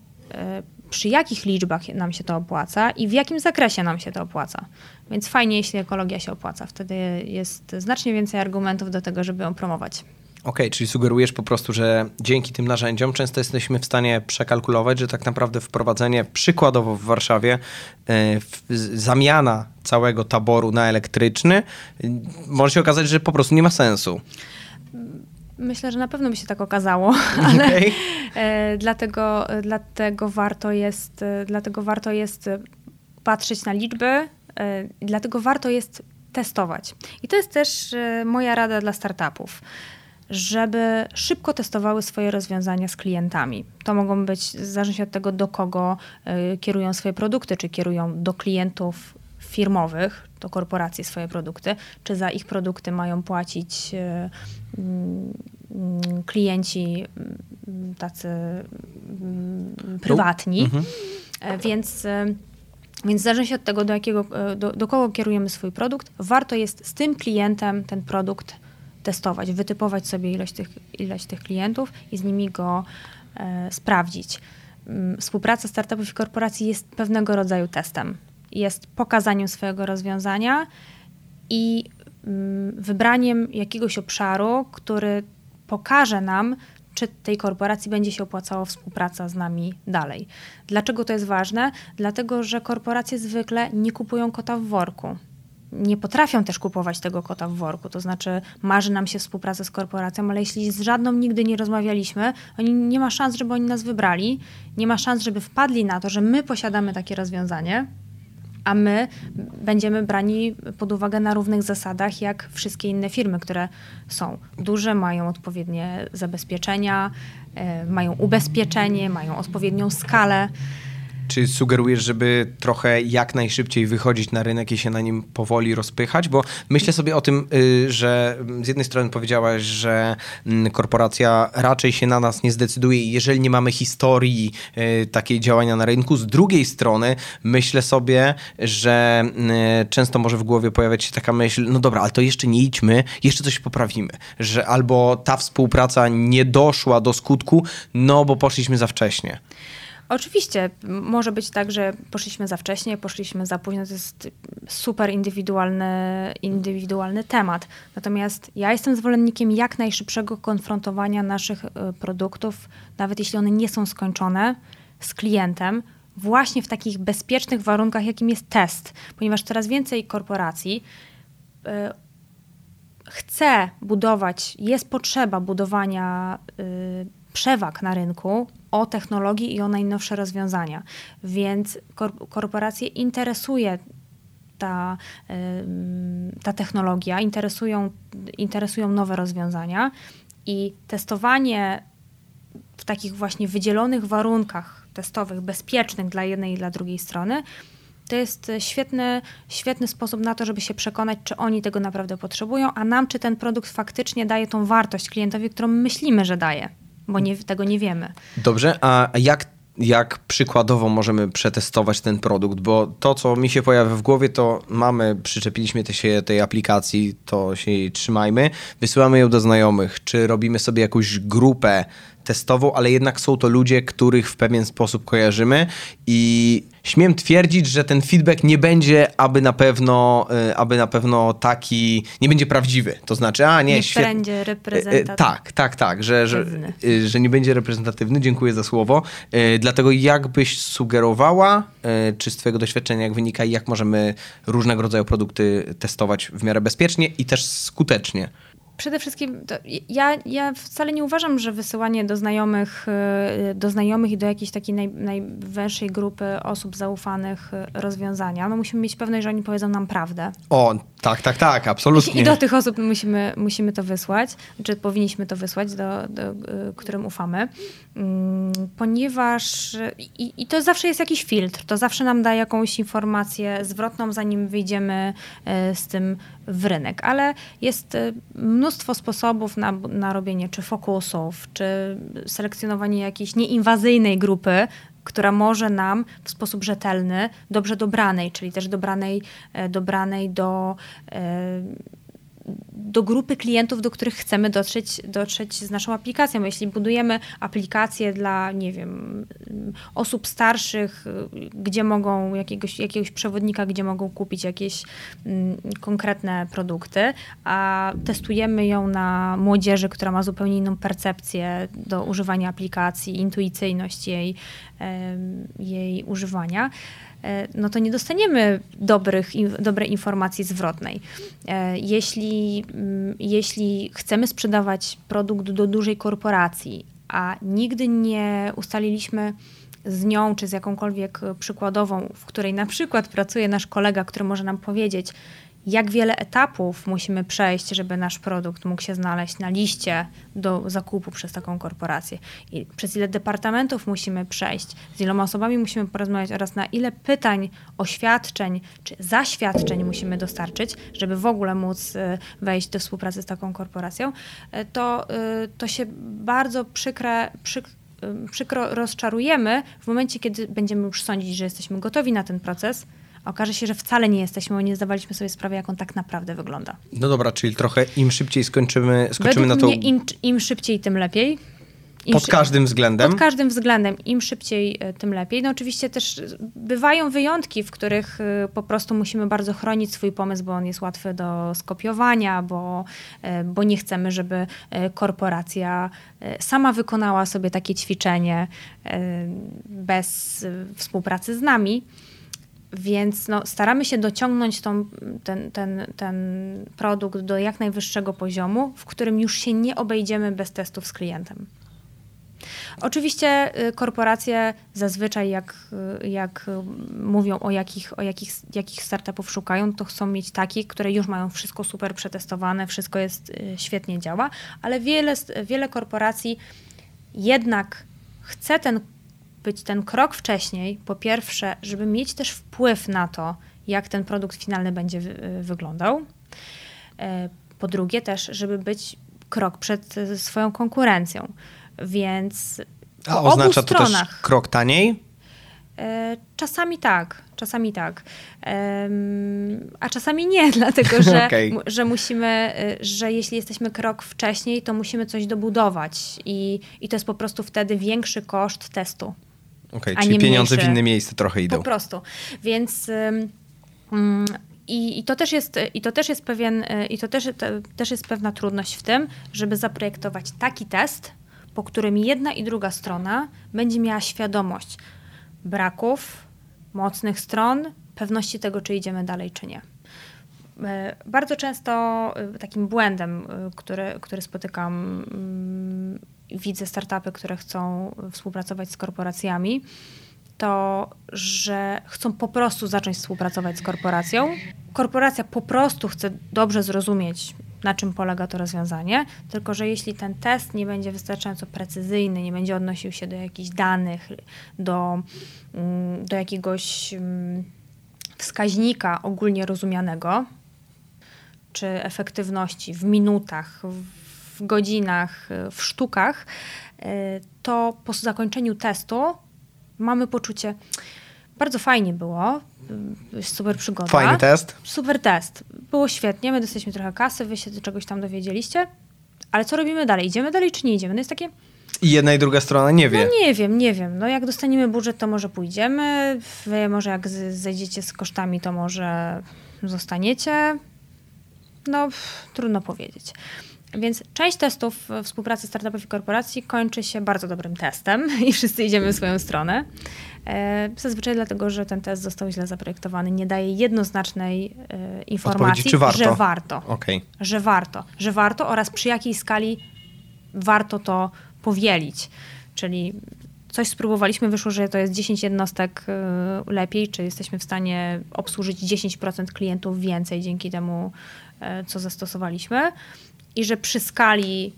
przy jakich liczbach nam się to opłaca i w jakim zakresie nam się to opłaca. Więc fajnie, jeśli ekologia się opłaca. Wtedy jest znacznie więcej argumentów do tego, żeby ją promować. Okay, czyli sugerujesz po prostu, że dzięki tym narzędziom często jesteśmy w stanie przekalkulować, że tak naprawdę wprowadzenie przykładowo w Warszawie, yy, zamiana całego taboru na elektryczny, yy, może się okazać, że po prostu nie ma sensu. Myślę, że na pewno by się tak okazało, ale okay. e, dlatego, dlatego, warto jest, e, dlatego warto jest patrzeć na liczby, e, dlatego warto jest testować. I to jest też moja rada dla startupów żeby szybko testowały swoje rozwiązania z klientami. To mogą być, w zależności od tego, do kogo kierują swoje produkty, czy kierują do klientów firmowych, do korporacji swoje produkty, czy za ich produkty mają płacić e, mm, klienci mm, tacy mm, prywatni. Mhm. E, więc e, więc zależy się od tego, do, jakiego, do, do kogo kierujemy swój produkt, warto jest z tym klientem ten produkt testować, wytypować sobie ilość tych, ilość tych klientów i z nimi go e, sprawdzić. Współpraca startupów i korporacji jest pewnego rodzaju testem jest pokazaniem swojego rozwiązania i mm, wybraniem jakiegoś obszaru, który pokaże nam, czy tej korporacji będzie się opłacała współpraca z nami dalej. Dlaczego to jest ważne? Dlatego, że korporacje zwykle nie kupują kota w worku. Nie potrafią też kupować tego kota w worku, to znaczy marzy nam się współpraca z korporacją, ale jeśli z żadną nigdy nie rozmawialiśmy, oni nie ma szans, żeby oni nas wybrali, nie ma szans, żeby wpadli na to, że my posiadamy takie rozwiązanie, a my będziemy brani pod uwagę na równych zasadach jak wszystkie inne firmy, które są duże, mają odpowiednie zabezpieczenia, e, mają ubezpieczenie, mają odpowiednią skalę. Czy sugerujesz, żeby trochę jak najszybciej wychodzić na rynek i się na nim powoli rozpychać? Bo myślę sobie o tym, y, że z jednej strony powiedziałaś, że mm, korporacja raczej się na nas nie zdecyduje, jeżeli nie mamy historii y, takiej działania na rynku. Z drugiej strony myślę sobie, że y, często może w głowie pojawiać się taka myśl, no dobra, ale to jeszcze nie idźmy, jeszcze coś poprawimy. Że albo ta współpraca nie doszła do skutku, no bo poszliśmy za wcześnie. Oczywiście, może być tak, że poszliśmy za wcześnie, poszliśmy za późno. To jest super indywidualny, indywidualny temat. Natomiast ja jestem zwolennikiem jak najszybszego konfrontowania naszych e, produktów, nawet jeśli one nie są skończone, z klientem, właśnie w takich bezpiecznych warunkach, jakim jest test. Ponieważ coraz więcej korporacji y, chce budować, jest potrzeba budowania y, przewag na rynku o technologii i o najnowsze rozwiązania. Więc korporacje interesuje ta, ta technologia, interesują, interesują nowe rozwiązania i testowanie w takich właśnie wydzielonych warunkach testowych, bezpiecznych dla jednej i dla drugiej strony, to jest świetny, świetny sposób na to, żeby się przekonać, czy oni tego naprawdę potrzebują, a nam, czy ten produkt faktycznie daje tą wartość klientowi, którą myślimy, że daje. Bo nie, tego nie wiemy. Dobrze, a jak jak przykładowo możemy przetestować ten produkt, bo to, co mi się pojawia w głowie, to mamy, przyczepiliśmy się tej aplikacji, to się jej trzymajmy, wysyłamy ją do znajomych, czy robimy sobie jakąś grupę testową, ale jednak są to ludzie, których w pewien sposób kojarzymy i śmiem twierdzić, że ten feedback nie będzie aby na pewno, y, aby na pewno taki, nie będzie prawdziwy. To znaczy, a nie, nie będzie reprezentatywny. Tak, tak, tak, że, że, y, że nie będzie reprezentatywny. Dziękuję za słowo. Dlatego jak byś sugerowała, czy z twojego doświadczenia jak wynika, jak możemy różnego rodzaju produkty testować w miarę bezpiecznie i też skutecznie? Przede wszystkim ja, ja wcale nie uważam, że wysyłanie do znajomych, y, do znajomych i do jakiejś takiej naj, najwęższej grupy osób zaufanych y, rozwiązania. No musimy mieć pewność, że oni powiedzą nam prawdę. O, tak, tak, tak, absolutnie. I do tych osób musimy, musimy to wysłać, czy powinniśmy to wysłać, do, do, y, którym ufamy. Mm, ponieważ i, i to zawsze jest jakiś filtr, to zawsze nam da jakąś informację zwrotną, zanim wyjdziemy z tym w rynek, ale jest mnóstwo mnóstwo sposobów na, na robienie czy fokusów, czy selekcjonowanie jakiejś nieinwazyjnej grupy, która może nam w sposób rzetelny, dobrze dobranej, czyli też dobranej, e, dobranej do e, do grupy klientów, do których chcemy dotrzeć, dotrzeć z naszą aplikacją. Jeśli budujemy aplikację dla, nie wiem, osób starszych, gdzie mogą, jakiegoś, jakiegoś przewodnika, gdzie mogą kupić jakieś mm, konkretne produkty, a testujemy ją na młodzieży, która ma zupełnie inną percepcję do używania aplikacji, intuicyjność jej, jej używania, no to nie dostaniemy dobrych, dobrej informacji zwrotnej. E, jeśli, mm, jeśli chcemy sprzedawać produkt do dużej korporacji, a nigdy nie ustaliliśmy z nią czy z jakąkolwiek przykładową, w której na przykład pracuje nasz kolega, który może nam powiedzieć, jak wiele etapów musimy przejść, żeby nasz produkt mógł się znaleźć na liście do zakupu przez taką korporację. I przez ile departamentów musimy przejść, z iloma osobami musimy porozmawiać oraz na ile pytań, oświadczeń czy zaświadczeń musimy dostarczyć, żeby w ogóle móc y, wejść do współpracy z taką korporacją, y, to, y, to się bardzo przykre, przyk przykro rozczarujemy w momencie, kiedy będziemy już sądzić, że jesteśmy gotowi na ten proces, okaże się, że wcale nie jesteśmy, bo nie zdawaliśmy sobie sprawy, jak on tak naprawdę wygląda. No dobra, czyli trochę im szybciej skończymy, skończymy Według na to... Mnie im, im szybciej, tym lepiej. Im pod każdym względem? Pod każdym względem. Im szybciej, e, tym lepiej. No oczywiście też bywają wyjątki, w których e, po prostu musimy bardzo chronić swój pomysł, bo on jest łatwy do skopiowania, bo, e, bo nie chcemy, żeby korporacja sama wykonała sobie takie ćwiczenie bez współpracy z nami. Więc no, staramy się dociągnąć tą, ten, ten, ten produkt do jak najwyższego poziomu, w którym już się nie obejdziemy bez testów z klientem. Oczywiście y, korporacje zazwyczaj, jak, y, jak mówią o jakich, o jakich, jakich startupów szukają, to chcą mieć takich, które już mają wszystko super przetestowane, wszystko jest y, świetnie działa, ale wiele, wiele korporacji jednak chce ten być ten krok wcześniej, po pierwsze, żeby mieć też wpływ na to, jak ten produkt finalny będzie wy wyglądał. E, po drugie też, żeby być krok przed swoją konkurencją. Więc A oznacza to też krok taniej? E, czasami tak, czasami tak. A czasami nie, dlatego że, okay. że musimy, e, że jeśli jesteśmy krok wcześniej, to musimy coś dobudować i, i to jest po prostu wtedy większy koszt testu. Okay, czyli pieniądze mniejsze. w inne miejsce trochę idą. Po prostu. Więc... Um, i, I, to też jest, i to też jest pewien, y, i to też, to też jest pewna trudność w tym, żeby zaprojektować taki test, po którym jedna i druga strona będzie miała świadomość braków, mocnych stron, pewności tego, czy idziemy dalej, czy nie. Y, bardzo często y, takim błędem, który, który spotykam mm, widzę startupy, które chcą współpracować z korporacjami, to że chcą po prostu zacząć współpracować z korporacją. Korporacja po prostu chce dobrze zrozumieć, na czym polega to rozwiązanie, tylko że jeśli ten test nie będzie wystarczająco precyzyjny, nie będzie odnosił się do jakichś danych, do, mm, do jakiegoś mm, wskaźnika ogólnie rozumianego, czy efektywności w minutach, w w godzinach, w sztukach, to po zakończeniu testu mamy poczucie, bardzo fajnie było, super przygoda. Fajny test. Super test. Było świetnie, my dostaliśmy trochę kasy, wy się czegoś tam dowiedzieliście, ale co robimy dalej? Idziemy dalej czy nie idziemy? No jest takie... I jedna i druga strona nie wie. No nie wiem, nie wiem. No jak dostaniemy budżet, to może pójdziemy. Wy może jak zejdziecie z kosztami, to może zostaniecie. No, trudno powiedzieć. Więc część testów współpracy startupów i korporacji kończy się bardzo dobrym testem i wszyscy idziemy w swoją stronę. E, zazwyczaj dlatego, że ten test został źle zaprojektowany, nie daje jednoznacznej e, informacji, warto? że warto. Okay. Że warto. Że warto oraz przy jakiej skali warto to powielić. Czyli coś spróbowaliśmy, wyszło, że to jest 10 jednostek e, lepiej, czy jesteśmy w stanie obsłużyć 10% klientów więcej dzięki temu, co zastosowaliśmy. I że przy skali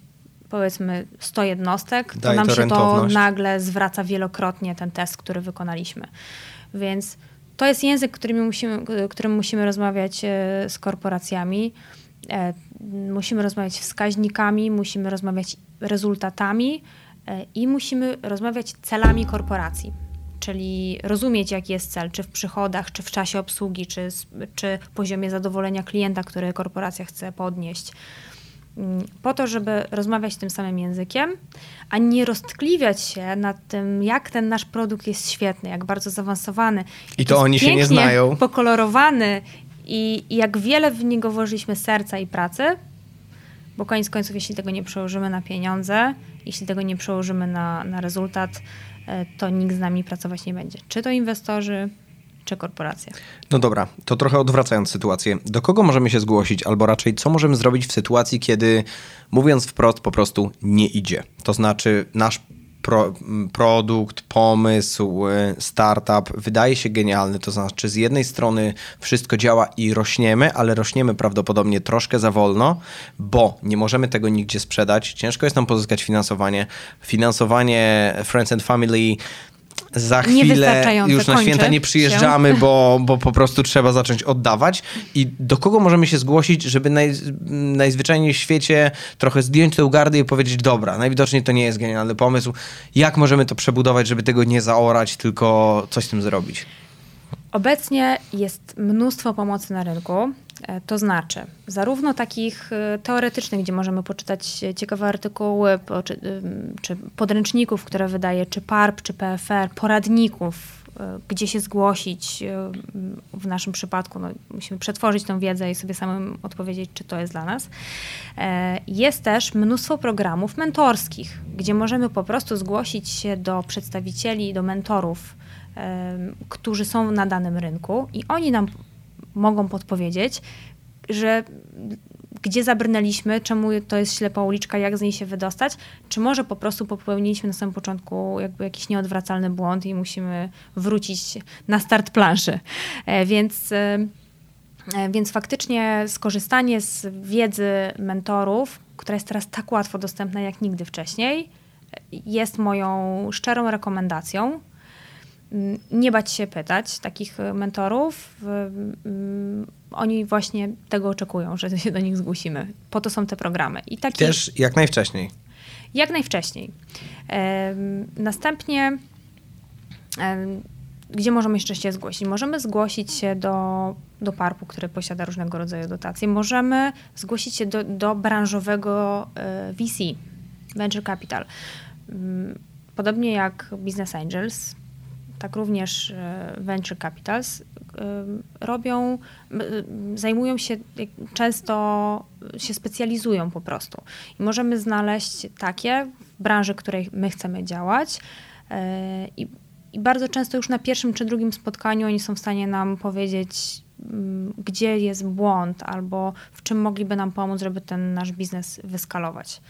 powiedzmy 100 jednostek, to nam to się rentowność. to nagle zwraca wielokrotnie ten test, który wykonaliśmy. Więc to jest język, którym musimy, którym musimy rozmawiać e, z korporacjami. E, musimy rozmawiać wskaźnikami, musimy rozmawiać rezultatami e, i musimy rozmawiać celami korporacji. Czyli rozumieć, jaki jest cel, czy w przychodach, czy w czasie obsługi, czy, czy poziomie zadowolenia klienta, który korporacja chce podnieść po to, żeby rozmawiać tym samym językiem, a nie roztkliwiać się nad tym, jak ten nasz produkt jest świetny, jak bardzo zaawansowany. I to oni się nie znają. pokolorowany i, i jak wiele w niego włożyliśmy serca i pracy, bo koniec końców, jeśli tego nie przełożymy na pieniądze, jeśli tego nie przełożymy na, na rezultat, e, to nikt z nami pracować nie będzie. Czy to inwestorzy, czy korporacje. No dobra, to trochę odwracając sytuację. Do kogo możemy się zgłosić, albo raczej co możemy zrobić w sytuacji, kiedy mówiąc wprost po prostu nie idzie? To znaczy nasz pro, produkt, pomysł, y, startup wydaje się genialny. To znaczy, z jednej strony wszystko działa i rośniemy, ale rośniemy prawdopodobnie troszkę za wolno, bo nie możemy tego nigdzie sprzedać. Ciężko jest nam pozyskać finansowanie. Finansowanie Friends and Family za chwilę już na święta nie przyjeżdżamy, bo, bo po prostu trzeba zacząć oddawać. I do kogo możemy się zgłosić, żeby naj, najzwyczajniej w świecie trochę zdjąć tę gardę i powiedzieć, dobra, najwidoczniej to nie jest genialny pomysł. Jak możemy to przebudować, żeby tego nie zaorać, tylko coś z tym zrobić? Obecnie jest mnóstwo pomocy na rynku. E, to znaczy, zarówno takich e, teoretycznych, gdzie możemy poczytać ciekawe artykuły, czy podręczników, które wydaje, czy PARP, czy PFR, poradników, e, gdzie się zgłosić. W naszym przypadku no, musimy przetworzyć tę wiedzę i sobie samym odpowiedzieć, czy to jest dla nas. Jest też mnóstwo programów mentorskich, gdzie możemy po prostu zgłosić się do przedstawicieli, do mentorów, którzy są na danym rynku i oni nam mogą podpowiedzieć, że gdzie zabrnęliśmy, czemu to jest ślepa uliczka, jak z niej się wydostać, czy może po prostu popełniliśmy na samym początku jakby jakiś nieodwracalny błąd i musimy wrócić na start planszy. E, więc, e, więc faktycznie skorzystanie z wiedzy mentorów, która jest teraz tak łatwo dostępna jak nigdy wcześniej, jest moją szczerą rekomendacją. Mm, nie bać się pytać takich e, mentorów. Mm, oni właśnie tego oczekują, że się do nich zgłosimy. Po to są te programy. I taki, Też jak najwcześniej. Jak najwcześniej. Następnie gdzie możemy jeszcze się zgłosić? Możemy zgłosić się do, do PARP-u, który posiada różnego rodzaju dotacje. Możemy zgłosić się do, do branżowego e, VC, Venture Capital. Mm, podobnie jak Business Angels, tak również e, venture capitals e, robią, zajmują się, często się specjalizują po prostu. I możemy znaleźć takie w branży, w której my chcemy działać e, i, i bardzo często już na pierwszym czy drugim spotkaniu oni są w stanie nam powiedzieć, gdzie jest błąd albo w czym mogliby nam pomóc, żeby ten nasz biznes wyskalować.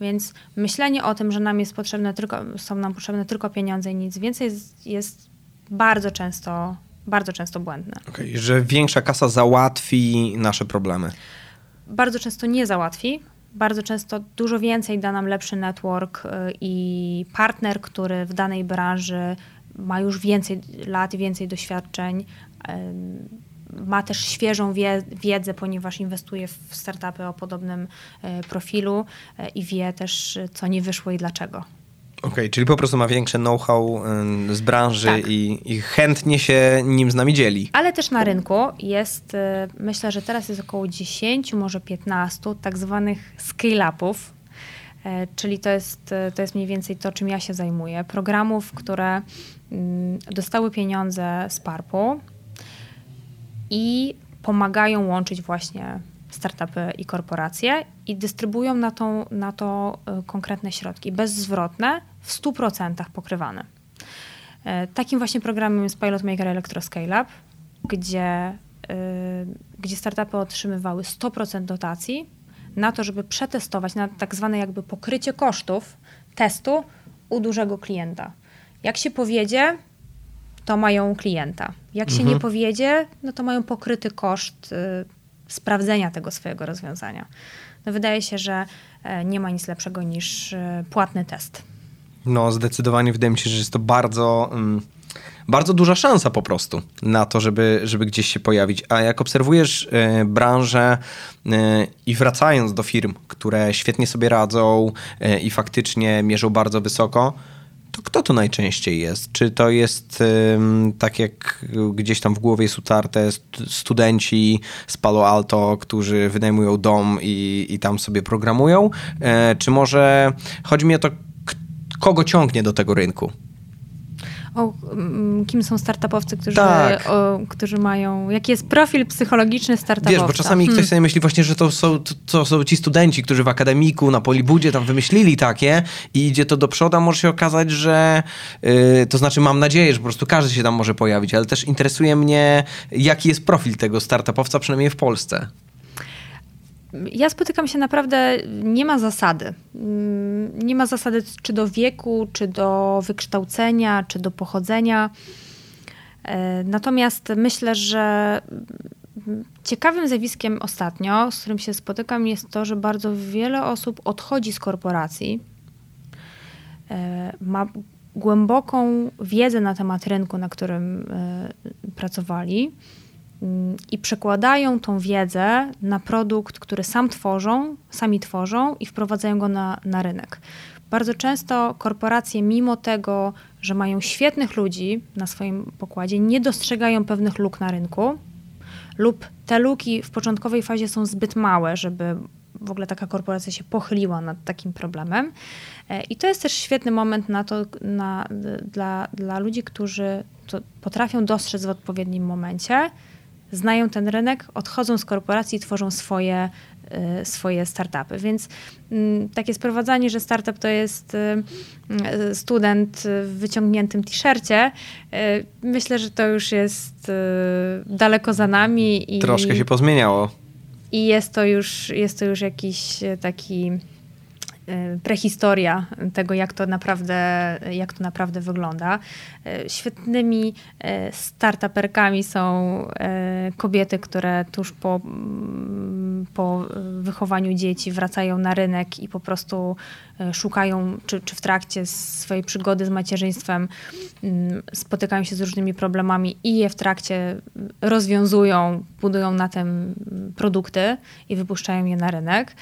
Więc myślenie o tym, że nam jest potrzebne tylko, są nam potrzebne tylko pieniądze i nic więcej jest, jest bardzo często, bardzo często błędne. Okay, że większa kasa załatwi nasze problemy. Bardzo często nie załatwi. Bardzo często dużo więcej da nam lepszy network y, i partner, który w danej branży ma już więcej lat, więcej doświadczeń, ma też świeżą wie, wiedzę, ponieważ inwestuje w startupy o podobnym profilu i wie też, co nie wyszło i dlaczego. Okej, okay, czyli po prostu ma większe know-how z branży tak. i, i, chętnie się nim z nami dzieli. Ale też na rynku jest, y, myślę, że teraz jest około 10, może 15 tak zwanych scale-upów, e, czyli to jest, y, to jest mniej więcej to, czym ja się zajmuję. Programów, które mm, dostały pieniądze z PARP-u i pomagają łączyć właśnie startupy i korporacje i dystrybuują na, tą, na to e, konkretne środki, bezzwrotne, w 100% pokrywane. E, takim właśnie programem jest Pilot Maker Electro Scale Up, gdzie, e, gdzie startupy otrzymywały 100% dotacji na to, żeby przetestować, na tak zwane jakby pokrycie kosztów testu u dużego klienta. Jak się powiedzie, to mają klienta. Jak się mhm. nie powiedzie, no to mają pokryty koszt sprawdzenia tego swojego rozwiązania. No wydaje się, że e, nie ma nic lepszego niż e, płatny test. No, zdecydowanie wydaje mi się, że jest to bardzo. Mm, bardzo duża szansa po prostu na to, żeby, żeby gdzieś się pojawić. A jak obserwujesz y, branżę y, i wracając do firm, które świetnie sobie radzą y, i faktycznie mierzą bardzo wysoko, to kto to najczęściej jest? Czy to jest tak jak gdzieś tam w głowie jest utarte studenci z Palo Alto, którzy wynajmują dom i, i tam sobie programują? E, czy może chodzi mi o to, kogo ciągnie do tego rynku? O mm, kim są startupowcy, którzy, tak. o, którzy mają, jaki jest profil psychologiczny startupowca. Wiesz, bo czasami hmm. ktoś sobie myśli właśnie, że to są, to, to, są ci studenci, którzy w akademiku, na Polibudzie tam wymyślili takie i idzie to do przodu, a może się okazać, że yy, to znaczy mam nadzieję, że po prostu każdy się tam może pojawić, ale też interesuje mnie, jaki jest profil tego startupowca, przynajmniej w Polsce ja spotykam się naprawdę, nie ma zasady. Mm, nie ma zasady czy do wieku, czy do wykształcenia, czy do pochodzenia. E, natomiast myślę, że ciekawym zjawiskiem ostatnio, z którym się spotykam, jest to, że bardzo wiele osób odchodzi z korporacji, e, ma głęboką wiedzę na temat rynku, na którym e, pracowali i przekładają tą wiedzę na produkt, który sam tworzą, sami tworzą i wprowadzają go na, na rynek. Bardzo często korporacje, mimo tego, że mają świetnych ludzi na swoim pokładzie, nie dostrzegają pewnych luk na rynku, lub te luki w początkowej fazie są zbyt małe, żeby w ogóle taka korporacja się pochyliła nad takim problemem. E, I to jest też świetny moment na to, na, dla, dla ludzi, którzy to potrafią dostrzec w odpowiednim momencie, znają ten rynek, odchodzą z korporacji i tworzą swoje, y, swoje startupy. Więc mm, takie sprowadzanie, że startup to jest y, y, student w wyciągniętym t-shircie, myślę, że to już jest daleko za nami. I, Troszkę się pozmieniało. I jest to już, jest to już jakiś taki Y, prehistoria tego, jak to naprawdę, jak to naprawdę wygląda. Y, świetnymi y, startuperkami są kobiety, które tuż po, mm, po wychowaniu dzieci wracają na rynek i po prostu szukają, czy, czy w trakcie swojej przygody z macierzyństwem mm, spotykają się z różnymi problemami i je w trakcie rozwiązują, budują na tym produkty i wypuszczają je na rynek.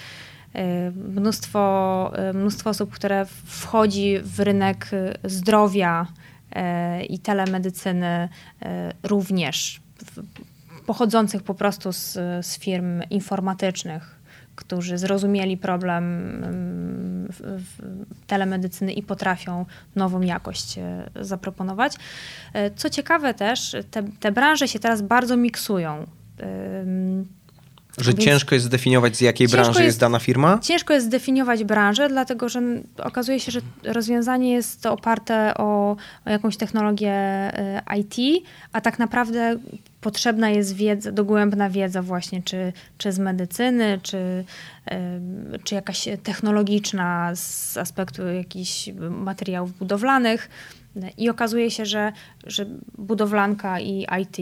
Y, mnóstwo, y, mnóstwo osób, które wchodzi w rynek zdrowia y, i telemedycyny również, pochodzących po prostu z, z firm informatycznych, którzy zrozumieli problem telemedycyny i potrafią nową jakość zaproponować. Co ciekawe też, te, te branże się teraz bardzo miksują. Że Więc ciężko jest zdefiniować, z jakiej branży jest, jest, dana firma? Ciężko jest zdefiniować branżę, dlatego że okazuje się, że rozwiązanie jest oparte o, o jakąś technologię e, IT, a tak naprawdę potrzebna jest wiedza, dogłębna wiedza właśnie, czy, czy z medycyny, czy, czy jakaś technologiczna z aspektu jakichś materiałów budowlanych. I okazuje się, że, że budowlanka i IT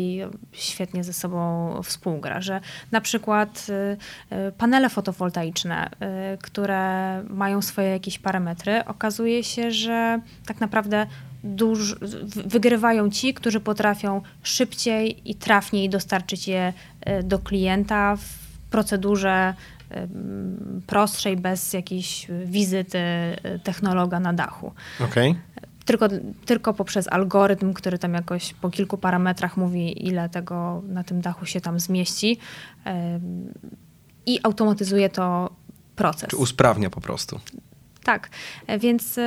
świetnie ze sobą współgra, że na przykład y, y, panele fotowoltaiczne, y, które mają swoje jakieś parametry, okazuje się, że tak naprawdę duż, wygrywają ci, którzy potrafią szybciej i trafniej dostarczyć je do klienta w procedurze prostszej, bez jakiejś wizyty technologa na dachu. Okay. Tylko, tylko poprzez algorytm, który tam jakoś po kilku parametrach mówi, ile tego na tym dachu się tam zmieści i automatyzuje to proces. Czy usprawnia po prostu. Tak, więc,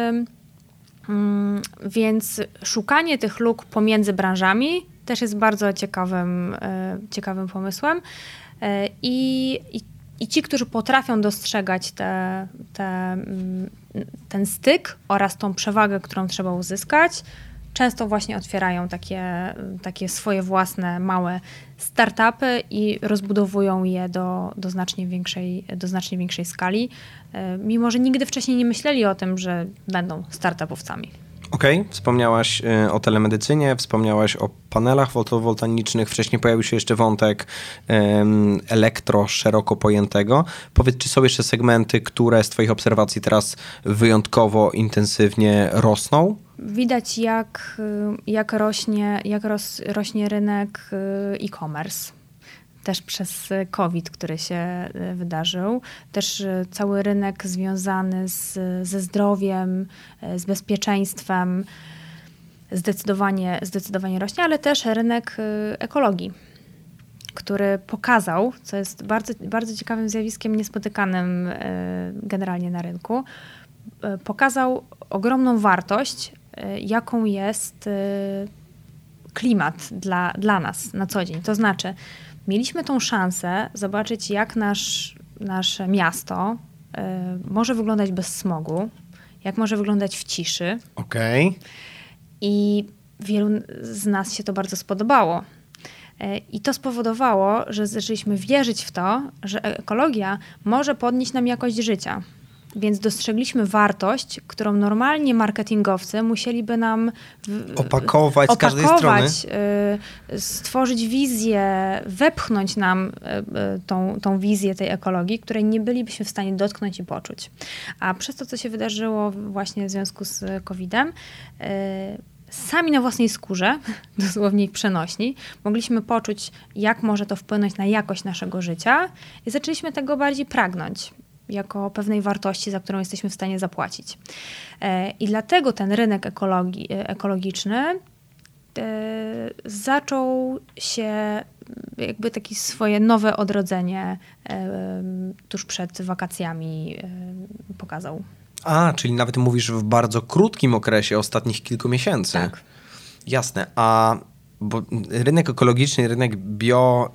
mm, więc szukanie tych luk pomiędzy branżami też jest bardzo ciekawym, e, ciekawym pomysłem. E, I, i, i ci, którzy potrafią dostrzegać te, te, mm, ten styk oraz tą przewagę, którą trzeba uzyskać, często właśnie otwierają takie, takie swoje własne małe startupy i rozbudowują je do, do, znacznie, większej, do znacznie większej skali, e, mimo że nigdy wcześniej nie myśleli o tym, że będą startupowcami. Okej, okay. wspomniałaś y, o telemedycynie, wspomniałaś o panelach fotowoltaicznych, wcześniej pojawił się jeszcze wątek elektro szeroko pojętego. Powiedz, czy są jeszcze segmenty, które z Twoich obserwacji teraz wyjątkowo intensywnie rosną? Widać, jak, jak, rośnie, jak rośnie rynek y, e-commerce też przez COVID, który się e, wydarzył, też e, cały rynek związany z, ze zdrowiem, e, z bezpieczeństwem zdecydowanie, zdecydowanie rośnie, ale też rynek ekologii, który pokazał, co jest bardzo, bardzo ciekawym zjawiskiem, niespotykanym generalnie na rynku, pokazał ogromną wartość, jaką jest klimat dla, dla nas na co dzień. To znaczy, mieliśmy tą szansę zobaczyć, jak nasz, nasze miasto y, może wyglądać bez smogu, jak może wyglądać w ciszy. Okej. Okay. I wielu z nas się to bardzo spodobało. Y, I to spowodowało, że zaczęliśmy wierzyć w to, że ekologia może podnieść nam jakość życia. Więc dostrzegliśmy wartość, którą normalnie marketingowcy musieliby nam w, opakować, z każdej strony. Y, stworzyć wizję, wepchnąć nam y, y, tą, tą wizję tej ekologii, której nie bylibyśmy w stanie dotknąć i poczuć. A przez to, co się wydarzyło właśnie w związku z COVID-em, sami na własnej skórze, dosłownie przenośni, mogliśmy poczuć, jak może to wpłynąć na jakość naszego życia i zaczęliśmy tego bardziej pragnąć jako pewnej wartości, za którą jesteśmy w stanie zapłacić. E, I dlatego ten rynek ekologii, e, ekologiczny e, zaczął się jakby takie swoje nowe odrodzenie tuż przed wakacjami pokazał. A, czyli nawet mówisz w bardzo krótkim okresie, ostatnich kilku miesięcy. Tak. Jasne. A bo rynek ekologiczny, rynek bio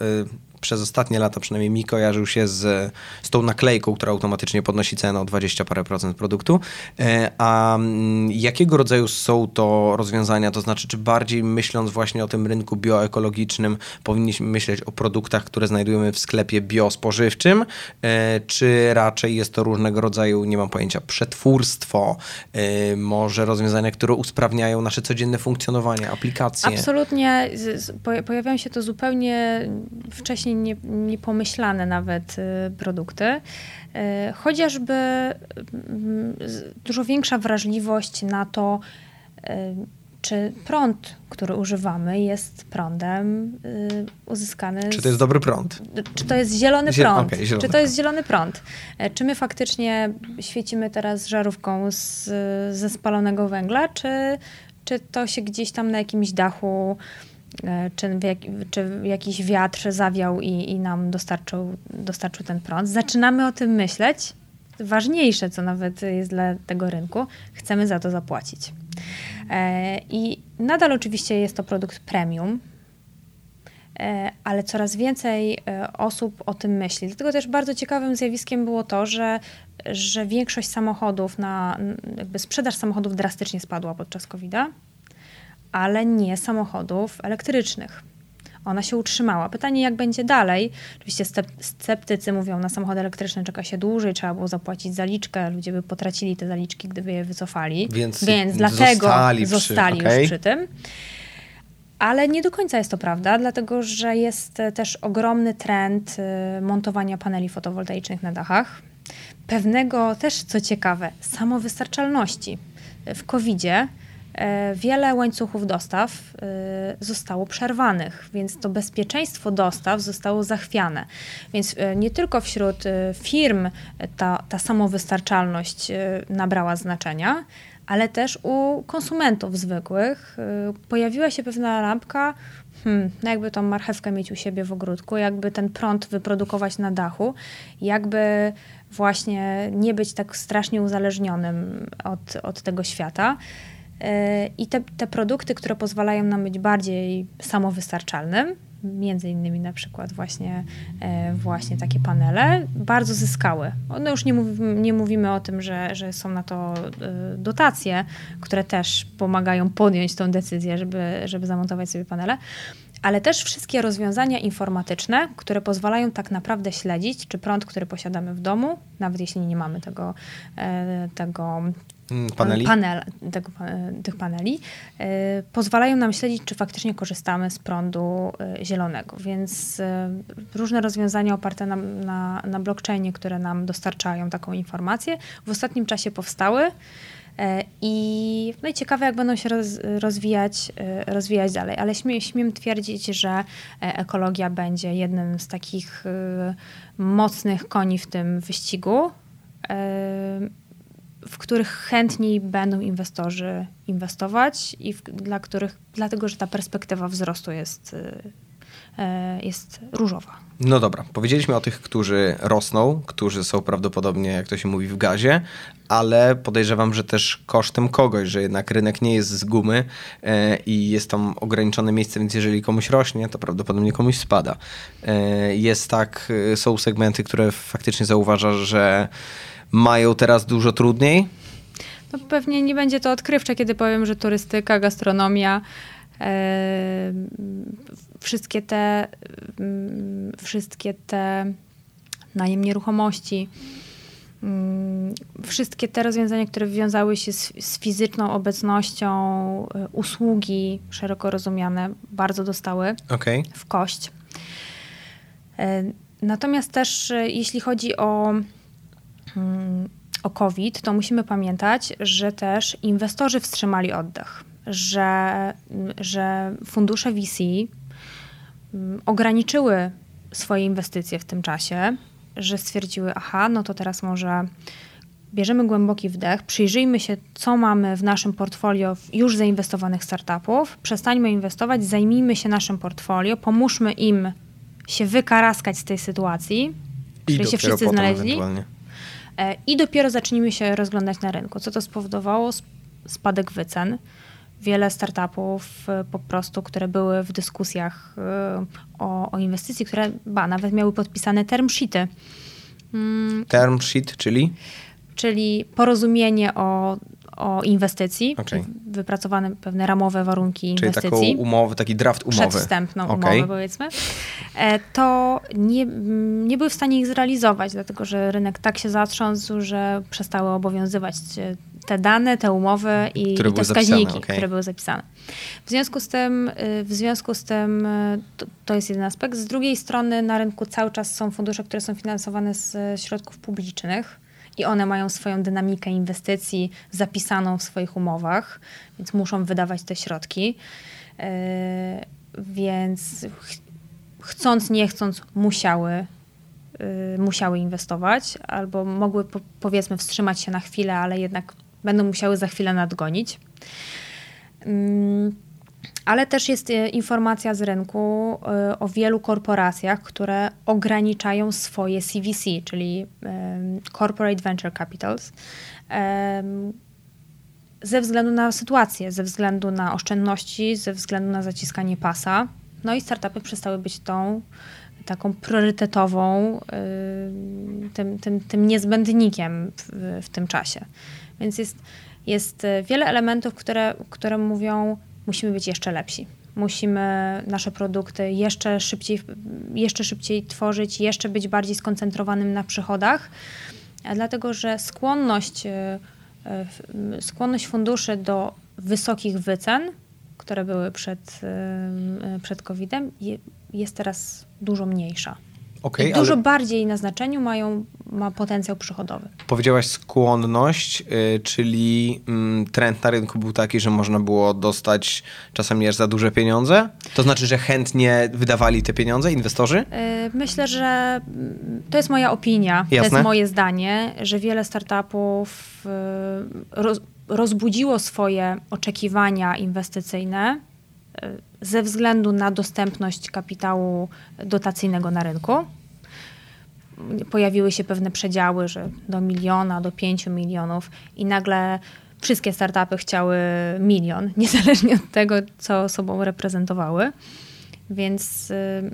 przez ostatnie lata przynajmniej mi kojarzył się z, z tą naklejką, która automatycznie podnosi cenę o 20 parę procent produktu. E, a mm, jakiego rodzaju są to rozwiązania? To znaczy, czy bardziej myśląc właśnie o tym rynku bioekologicznym, powinniśmy myśleć o produktach, które znajdujemy w sklepie biospożywczym, e, czy raczej jest to różnego rodzaju, nie mam pojęcia, przetwórstwo, e, może rozwiązania, które usprawniają nasze codzienne funkcjonowanie, aplikacje? Absolutnie. Pojawiają się to zupełnie wcześniej wcześniej nie, niepomyślane nawet y, produkty. Y, chociażby mm, dużo większa wrażliwość na to, y, czy prąd, który używamy, jest prądem uzyskany. Czy to jest dobry prąd? Czy to jest zielony prąd? Okay, zielony czy to jest zielony prąd? Czy my faktycznie świecimy teraz żarówką z, ze spalonego węgla, czy, czy to się gdzieś tam na jakimś dachu czy, jak, czy jakiś wiatr zawiał i, i nam dostarczył, dostarczył ten prąd. Zaczynamy o tym myśleć. Ważniejsze, co nawet jest dla tego rynku, chcemy za to zapłacić. E, I nadal oczywiście jest to produkt premium, e, ale coraz więcej osób o tym myśli. Dlatego też bardzo ciekawym zjawiskiem było to, że, że większość samochodów, na, jakby sprzedaż samochodów drastycznie spadła podczas COVID-a ale nie samochodów elektrycznych. Ona się utrzymała. Pytanie, jak będzie dalej? Oczywiście sceptycy mówią, na samochody elektryczne czeka się dłużej, trzeba było zapłacić zaliczkę, ludzie by potracili te zaliczki, gdyby je wycofali. Więc, Więc dlatego zostali, zostali przy, okay. już przy tym. Ale nie do końca jest to prawda, dlatego że jest też ogromny trend y, montowania paneli fotowoltaicznych na dachach. Pewnego też, co ciekawe, samowystarczalności. W COVID-zie e, wiele łańcuchów dostaw e, zostało przerwanych, więc to bezpieczeństwo dostaw zostało zachwiane. Więc e, nie tylko wśród firm ta, ta samowystarczalność nabrała znaczenia, ale też u konsumentów zwykłych pojawiła się pewna lampka, hmm, no jakby tą marchewkę mieć u siebie w ogródku, jakby ten prąd wyprodukować na dachu, jakby właśnie nie być tak strasznie uzależnionym od, od tego świata. E, I te, te produkty, które pozwalają nam być bardziej samowystarczalnym, między innymi na przykład właśnie, e, właśnie takie panele, bardzo zyskały. No już nie, mów, nie mówimy o tym, że, że są na to e, dotacje, które też pomagają podjąć tą decyzję, żeby, żeby zamontować sobie panele, ale też wszystkie rozwiązania informatyczne, które pozwalają tak naprawdę śledzić, czy prąd, który posiadamy w domu, nawet jeśli nie mamy tego, tego paneli? Panel, tego, tych paneli, e, pozwalają nam śledzić, czy faktycznie korzystamy z prądu e, zielonego. Więc różne rozwiązania oparte na, na, na blockchainie, które nam dostarczają taką informację, w ostatnim czasie powstały. E, I, no i ciekawe, jak będą się roz, rozwijać, e, rozwijać dalej. Ale śmiem, śmiem twierdzić, że e, ekologia będzie jednym z takich mocnych koni w tym wyścigu, w których chętniej będą inwestorzy inwestować i w, dla których, dlatego że ta perspektywa wzrostu jest, jest różowa. No dobra, powiedzieliśmy o tych, którzy rosną, którzy są prawdopodobnie, jak to się mówi, w gazie, ale podejrzewam, że też kosztem kogoś, że jednak rynek nie jest z gumy e, i jest tam ograniczone miejsce, więc jeżeli komuś rośnie, to prawdopodobnie komuś spada. E, jest tak, e, są segmenty, które faktycznie zauważasz, że mają teraz dużo trudniej. No pewnie nie będzie to odkrywcze, kiedy powiem, że turystyka, gastronomia, e, wszystkie te, mm, wszystkie te najem nieruchomości, mm, wszystkie te rozwiązania, które wiązały się z, z, fizyczną obecnością, y, usługi szeroko rozumiane, bardzo dostały okay. w kość. Y, natomiast też jeśli chodzi o, o COVID, to musimy pamiętać, że też inwestorzy wstrzymali oddech, że, że fundusze VC Mm, ograniczyły swoje inwestycje w tym czasie, że stwierdziły, aha, no to teraz może bierzemy głęboki wdech, przyjrzyjmy się, co mamy w naszym portfolio już zainwestowanych startupów, przestańmy inwestować, zajmijmy się naszym portfolio, pomóżmy im się wykaraskać z tej sytuacji, w której się wszyscy znaleźli. E, I dopiero zacznijmy się rozglądać na rynku. Co to spowodowało? Spadek wycen wiele startupów y, po prostu, które były w dyskusjach y, o, o inwestycji, które ba, nawet miały podpisane term sheety. Mm. Term sheet, czyli? Czyli porozumienie o, o inwestycji, okay. wypracowane pewne ramowe warunki inwestycji. Czyli taką umowę, taki draft umowy. Przedwstępną okay. umowę powiedzmy. E, to nie, nie były w stanie ich zrealizować, dlatego że rynek tak się zatrząsł, że przestały obowiązywać te dane, te umowy i, i te wskaźniki, okay. które były zapisane. W związku z tym, y, w związku z tym to, to, jest jeden aspekt. Z drugiej strony na rynku cały czas są fundusze, które są finansowane z środków publicznych i one mają swoją dynamikę inwestycji zapisaną w swoich umowach, więc muszą wydawać te środki. Yy, więc ch chcąc, nie chcąc, musiały Yy, musiały inwestować, albo mogły po, powiedzmy wstrzymać się na chwilę, ale jednak będą musiały za chwilę nadgonić. Mm, ale też jest e, informacja z rynku e, o wielu korporacjach, które ograniczają swoje CVC, czyli Corporate Venture Capitals, ze względu na sytuację, ze względu na oszczędności, ze względu na zaciskanie pasa. No i startupy przestały być tą taką priorytetową, tym, tym, tym niezbędnikiem w, w tym czasie. Więc jest, jest e, wiele elementów, które, które mówią, musimy być jeszcze lepsi. Musimy nasze produkty jeszcze szybciej, jeszcze szybciej tworzyć, jeszcze być bardziej skoncentrowanym na przychodach, dlatego że skłonność, e, e, skłonność funduszy do wysokich wycen, które były przed, przed COVID-em, jest teraz dużo mniejsza. Okay, dużo ale... bardziej na znaczeniu mają ma potencjał przychodowy. Powiedziałaś skłonność, yy, czyli yy, trend na rynku był taki, że można było dostać czasami aż za duże pieniądze? To znaczy, że chętnie wydawali te pieniądze inwestorzy? Yy, myślę, że mm, to jest moja opinia, Jasne. to jest moje zdanie, że wiele startupów y, roz, rozbudziło swoje oczekiwania inwestycyjne ze względu na dostępność kapitału dotacyjnego na rynku pojawiły się pewne przedziały, że do miliona, do pięciu milionów i nagle wszystkie startupy chciały milion, niezależnie od tego, co sobą reprezentowały. Więc, y,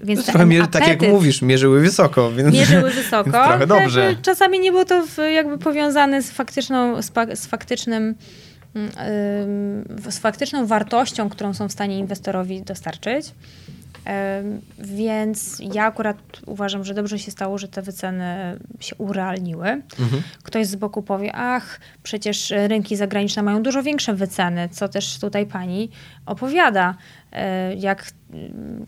więc trochę mierzy, tak jak mówisz, mierzyły wysoko. Więc, mierzyły wysoko. trochę dobrze. Czasami nie było to jakby powiązane z, faktyczną, z faktycznym z faktyczną wartością, którą są w stanie inwestorowi dostarczyć. Więc ja akurat uważam, że dobrze się stało, że te wyceny się urealniły. Mhm. Ktoś z boku powie, ach, przecież rynki zagraniczne mają dużo większe wyceny, co też tutaj pani opowiada. E, jak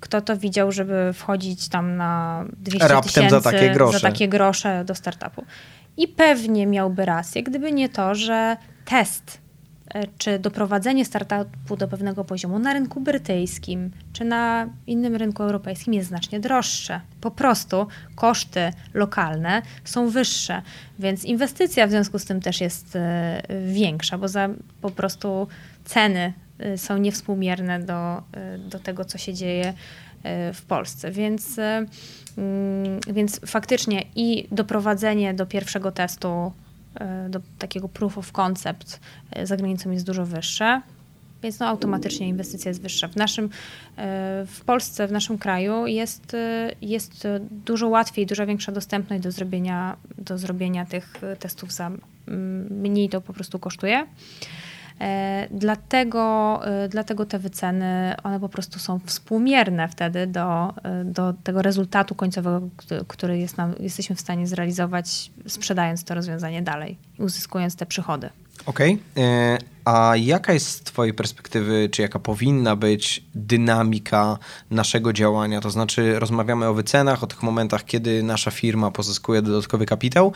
kto to widział, żeby wchodzić tam na 200 tysięcy za takie, grosze. za takie grosze do startupu. I pewnie miałby rację, gdyby nie to, że test czy doprowadzenie startupu do pewnego poziomu na rynku brytyjskim czy na innym rynku europejskim jest znacznie droższe. Po prostu koszty lokalne są wyższe, więc inwestycja w związku z tym też jest e, większa, bo za po prostu ceny e, są niewspółmierne do, do tego, co się dzieje w Polsce. Więc, mm, więc faktycznie i doprowadzenie do pierwszego testu E, do takiego proof of concept e, za granicą jest dużo wyższe, więc no automatycznie inwestycja jest wyższa. W naszym, e, w Polsce, w naszym kraju jest, jest dużo łatwiej, dużo większa dostępność do zrobienia, do zrobienia tych testów za mniej to po prostu kosztuje. E, dlatego, e, dlatego te wyceny, one po prostu są współmierne wtedy do, e, do tego rezultatu końcowego, który jest nam, jesteśmy w stanie zrealizować, sprzedając to rozwiązanie dalej uzyskując te przychody. Okej. Okay. A jaka jest z Twojej perspektywy, czy jaka powinna być dynamika naszego działania? To znaczy, rozmawiamy o wycenach, o tych momentach, kiedy nasza firma pozyskuje dodatkowy kapitał.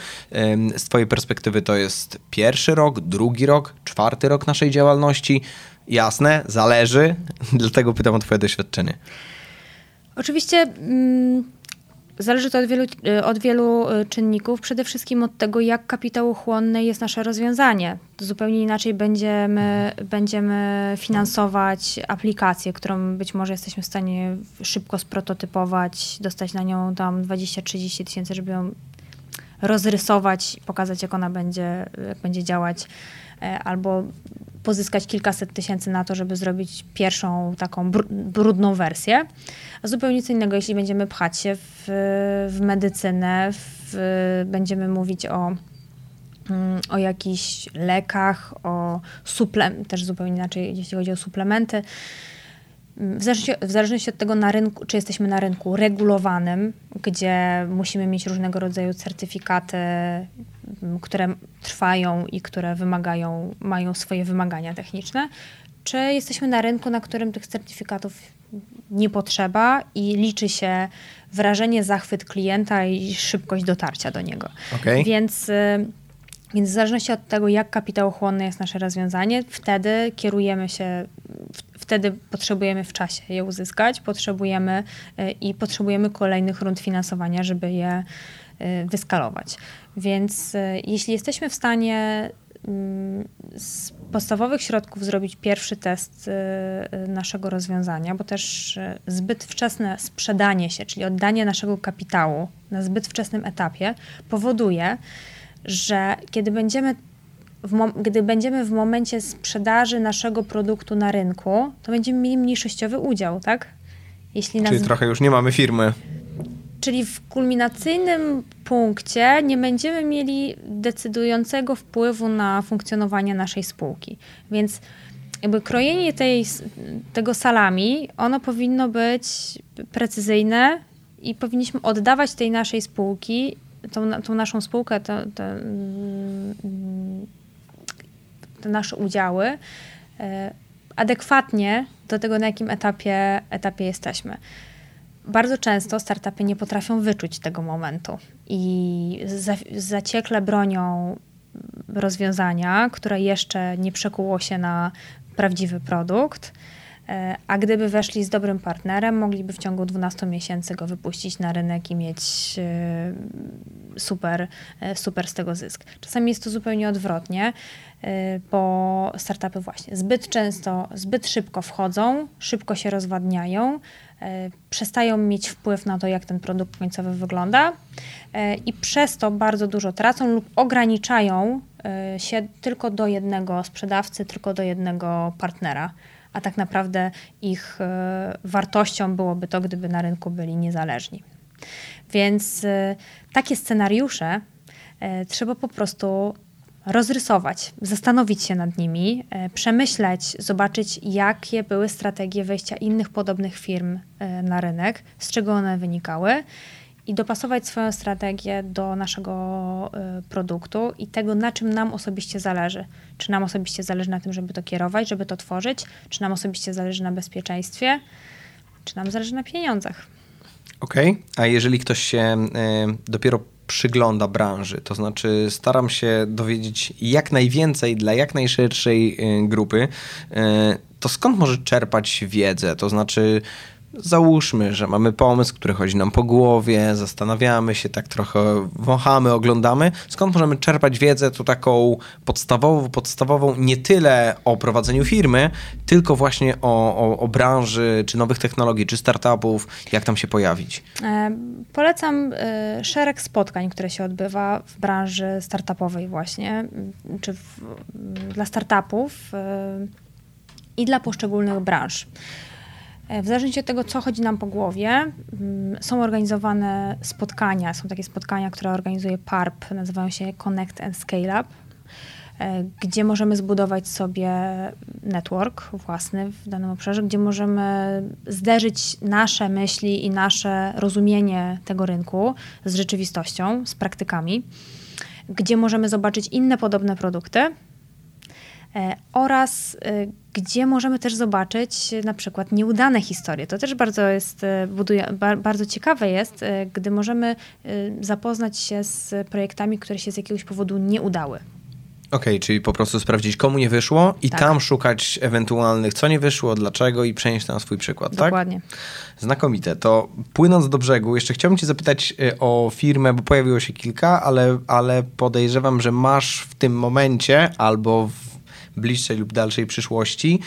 Z Twojej perspektywy to jest pierwszy rok, drugi rok, czwarty rok naszej działalności. Jasne, zależy, dlatego pytam o Twoje doświadczenie. Oczywiście. Zależy to od wielu, y, od wielu y, czynników, przede wszystkim od tego, jak kapitałochłonne jest nasze rozwiązanie. Zupełnie inaczej będziemy, będziemy finansować aplikację, którą być może jesteśmy w stanie szybko sprototypować, dostać na nią tam 20-30 tysięcy, żeby ją rozrysować, pokazać, jak ona będzie, jak będzie działać, e, albo pozyskać kilkaset tysięcy na to, żeby zrobić pierwszą taką brudną wersję. A zupełnie co innego, jeśli będziemy pchać się w, w medycynę, w, będziemy mówić o, mm, o jakichś lekach, o suplementach, też zupełnie inaczej, jeśli chodzi o suplementy. W zależności, w zależności, od tego, na rynku, czy jesteśmy na rynku regulowanym, gdzie musimy mieć różnego rodzaju certyfikaty, które trwają i które wymagają, mają swoje wymagania techniczne, czy jesteśmy na rynku, na którym tych certyfikatów nie potrzeba i liczy się wrażenie, zachwyt klienta i szybkość dotarcia do niego. Okay. Więc, y, więc w zależności od tego, jak kapitałochłonne jest nasze rozwiązanie, wtedy kierujemy się, wtedy potrzebujemy w czasie je uzyskać, potrzebujemy y, i potrzebujemy kolejnych rund finansowania, żeby je y, wyskalować. Więc jeśli jesteśmy w stanie mm, z podstawowych środków zrobić pierwszy test y, y, naszego rozwiązania, bo też y, zbyt wczesne sprzedanie się, czyli oddanie naszego kapitału na zbyt wczesnym etapie powoduje, że kiedy będziemy gdy będziemy w momencie sprzedaży naszego produktu na rynku, to będziemy mieli mniejszościowy udział, tak? Jeśli Czyli trochę już nie mamy firmy. Czyli w kulminacyjnym punkcie nie będziemy mieli decydującego wpływu na funkcjonowanie naszej spółki. Więc jakby krojenie tej, tego salami, ono powinno być precyzyjne i powinniśmy oddawać tej naszej spółki, tą, tą naszą spółkę, te, te, te nasze udziały e, adekwatnie do tego, na jakim etapie, etapie jesteśmy. bardzo często startupy nie potrafią wyczuć tego momentu i za, zaciekle bronią rozwiązania, które jeszcze nie przekuło się na prawdziwy produkt. E, a gdyby weszli z dobrym partnerem, mogliby w ciągu 12 miesięcy go wypuścić na rynek i mieć e, super, super z tego zysk. Czasami jest to zupełnie odwrotnie, bo startupy właśnie zbyt często, zbyt szybko wchodzą, szybko się rozwadniają, przestają mieć wpływ na to, jak ten produkt końcowy wygląda i przez to bardzo dużo tracą lub ograniczają się tylko do jednego sprzedawcy, tylko do jednego partnera a tak naprawdę ich wartością byłoby to, gdyby na rynku byli niezależni. Więc takie scenariusze trzeba po prostu rozrysować, zastanowić się nad nimi, przemyśleć, zobaczyć, jakie były strategie wejścia innych podobnych firm na rynek, z czego one wynikały i dopasować swoją strategię do naszego y, produktu i tego, na czym nam osobiście zależy. Czy nam osobiście zależy na tym, żeby to kierować, żeby to tworzyć, czy nam osobiście zależy na bezpieczeństwie, czy nam zależy na pieniądzach. Okej, okay. a jeżeli ktoś się dopiero przygląda branży, to znaczy staram się dowiedzieć jak najwięcej dla jak najszerszej y, grupy, to skąd może czerpać wiedzę? To znaczy, Załóżmy, że mamy pomysł, który chodzi nam po głowie, zastanawiamy się, tak trochę wąchamy, oglądamy. Skąd możemy czerpać wiedzę, to taką podstawową, podstawową nie tyle o prowadzeniu firmy, tylko właśnie o, o, o branży, czy nowych technologii, czy startupów, jak tam się pojawić? E, polecam e, szereg spotkań, które się odbywa w branży startupowej właśnie, czy w, dla startupów e, i dla poszczególnych branż. E, w zależności od tego, co chodzi nam po głowie, mm, są organizowane spotkania. Są takie spotkania, które organizuje PARP, nazywają się Connect and Scale Up, e, gdzie możemy zbudować sobie network własny w danym obszarze, gdzie możemy zderzyć nasze myśli i nasze rozumienie tego rynku z rzeczywistością, z praktykami, gdzie możemy zobaczyć inne podobne produkty oraz e, gdzie możemy też zobaczyć na przykład nieudane historie. To też bardzo jest, e, buduje, bardzo ciekawe jest, gdy możemy zapoznać się z projektami, które się z jakiegoś powodu nie udały. Okej, okay, czyli po prostu sprawdzić, komu nie wyszło i tak. tam szukać ewentualnych, co nie wyszło, dlaczego i przenieść na swój przykład, Dokładnie. tak? Dokładnie. Znakomite. To płynąc do brzegu, jeszcze chciałbym cię zapytać o firmę, bo pojawiło się kilka, ale, ale podejrzewam, że masz w tym momencie albo w bliższej lub dalszej przyszłości.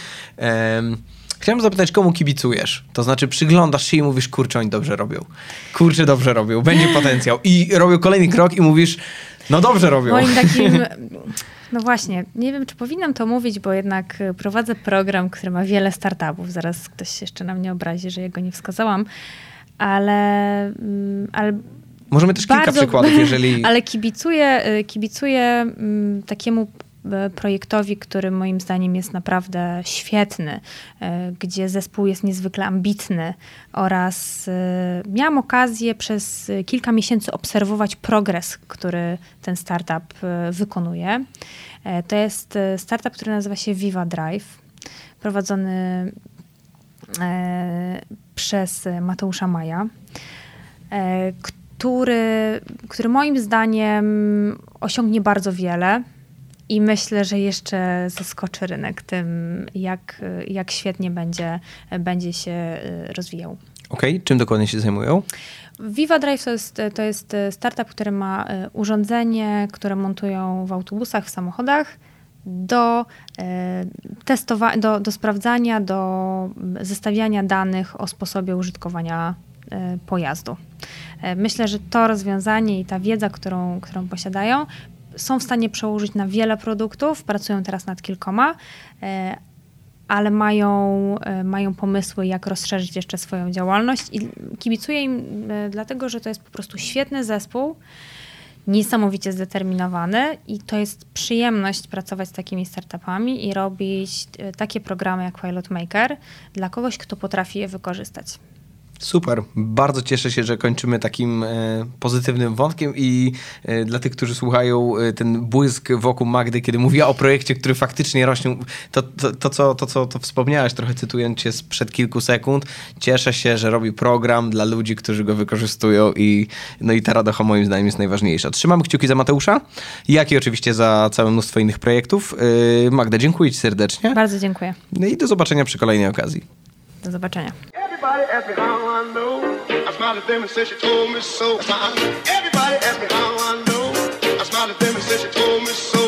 Chciałem zapytać, komu kibicujesz? To znaczy, przyglądasz się i mówisz, kurczę, oni dobrze robią. Kurczę, dobrze robią, będzie potencjał. I robią kolejny krok i mówisz, no dobrze robią. Moim takim, no właśnie, nie wiem, czy powinnam to mówić, bo jednak prowadzę program, który ma wiele startupów. Zaraz ktoś jeszcze na mnie obrazi, że ja go nie wskazałam, ale... Mm, ale Możemy też bardzo, kilka przykładów, jeżeli... Ale kibicuję, kibicuję mm, takiemu projektowi, który moim zdaniem jest naprawdę świetny, e, gdzie zespół jest niezwykle ambitny oraz e, miałam okazję przez kilka miesięcy obserwować progres, który ten startup wykonuje. To jest startup, który nazywa się Viva Drive, prowadzony przez Mateusza Maja, który, który moim zdaniem osiągnie bardzo wiele i myślę, że jeszcze zaskoczy rynek tym, jak, jak świetnie będzie, będzie się y, rozwijał. Okej, okay. czym dokładnie się zajmują? Viva Drive to jest, to jest startup, który ma y, urządzenie, które montują w autobusach, w samochodach do, y, testowa- do, do sprawdzania, do zestawiania danych o sposobie użytkowania pojazdu. Myślę, że to rozwiązanie i ta wiedza, którą, którą posiadają, są w stanie przełożyć na wiele produktów, pracują teraz nad kilkoma, e, ale mają, e, mają pomysły, jak rozszerzyć jeszcze swoją działalność i kibicuję im e, dlatego, że to jest po prostu świetny zespół, niesamowicie zdeterminowany i to jest przyjemność pracować z takimi startupami i robić takie programy jak Pilot Maker dla kogoś, kto potrafi je wykorzystać. Super. Bardzo cieszę się, że kończymy takim e, pozytywnym wątkiem i e, dla tych, którzy słuchają e, ten błysk wokół Magdy, kiedy mówiła o projekcie, który faktycznie rośnie, to, to, to, co, to co to wspomniałeś, trochę cytując cię sprzed kilku sekund, cieszę się, że robi program dla ludzi, którzy go wykorzystują i no i ta radocha moim zdaniem jest najważniejsza. Trzymam kciuki za Mateusza, jak i oczywiście za całe mnóstwo innych projektów. E, Magda, dziękuję ci serdecznie. Bardzo dziękuję. No i do zobaczenia przy kolejnej okazji. Do zobaczenia. I smiled at them and said she told me so.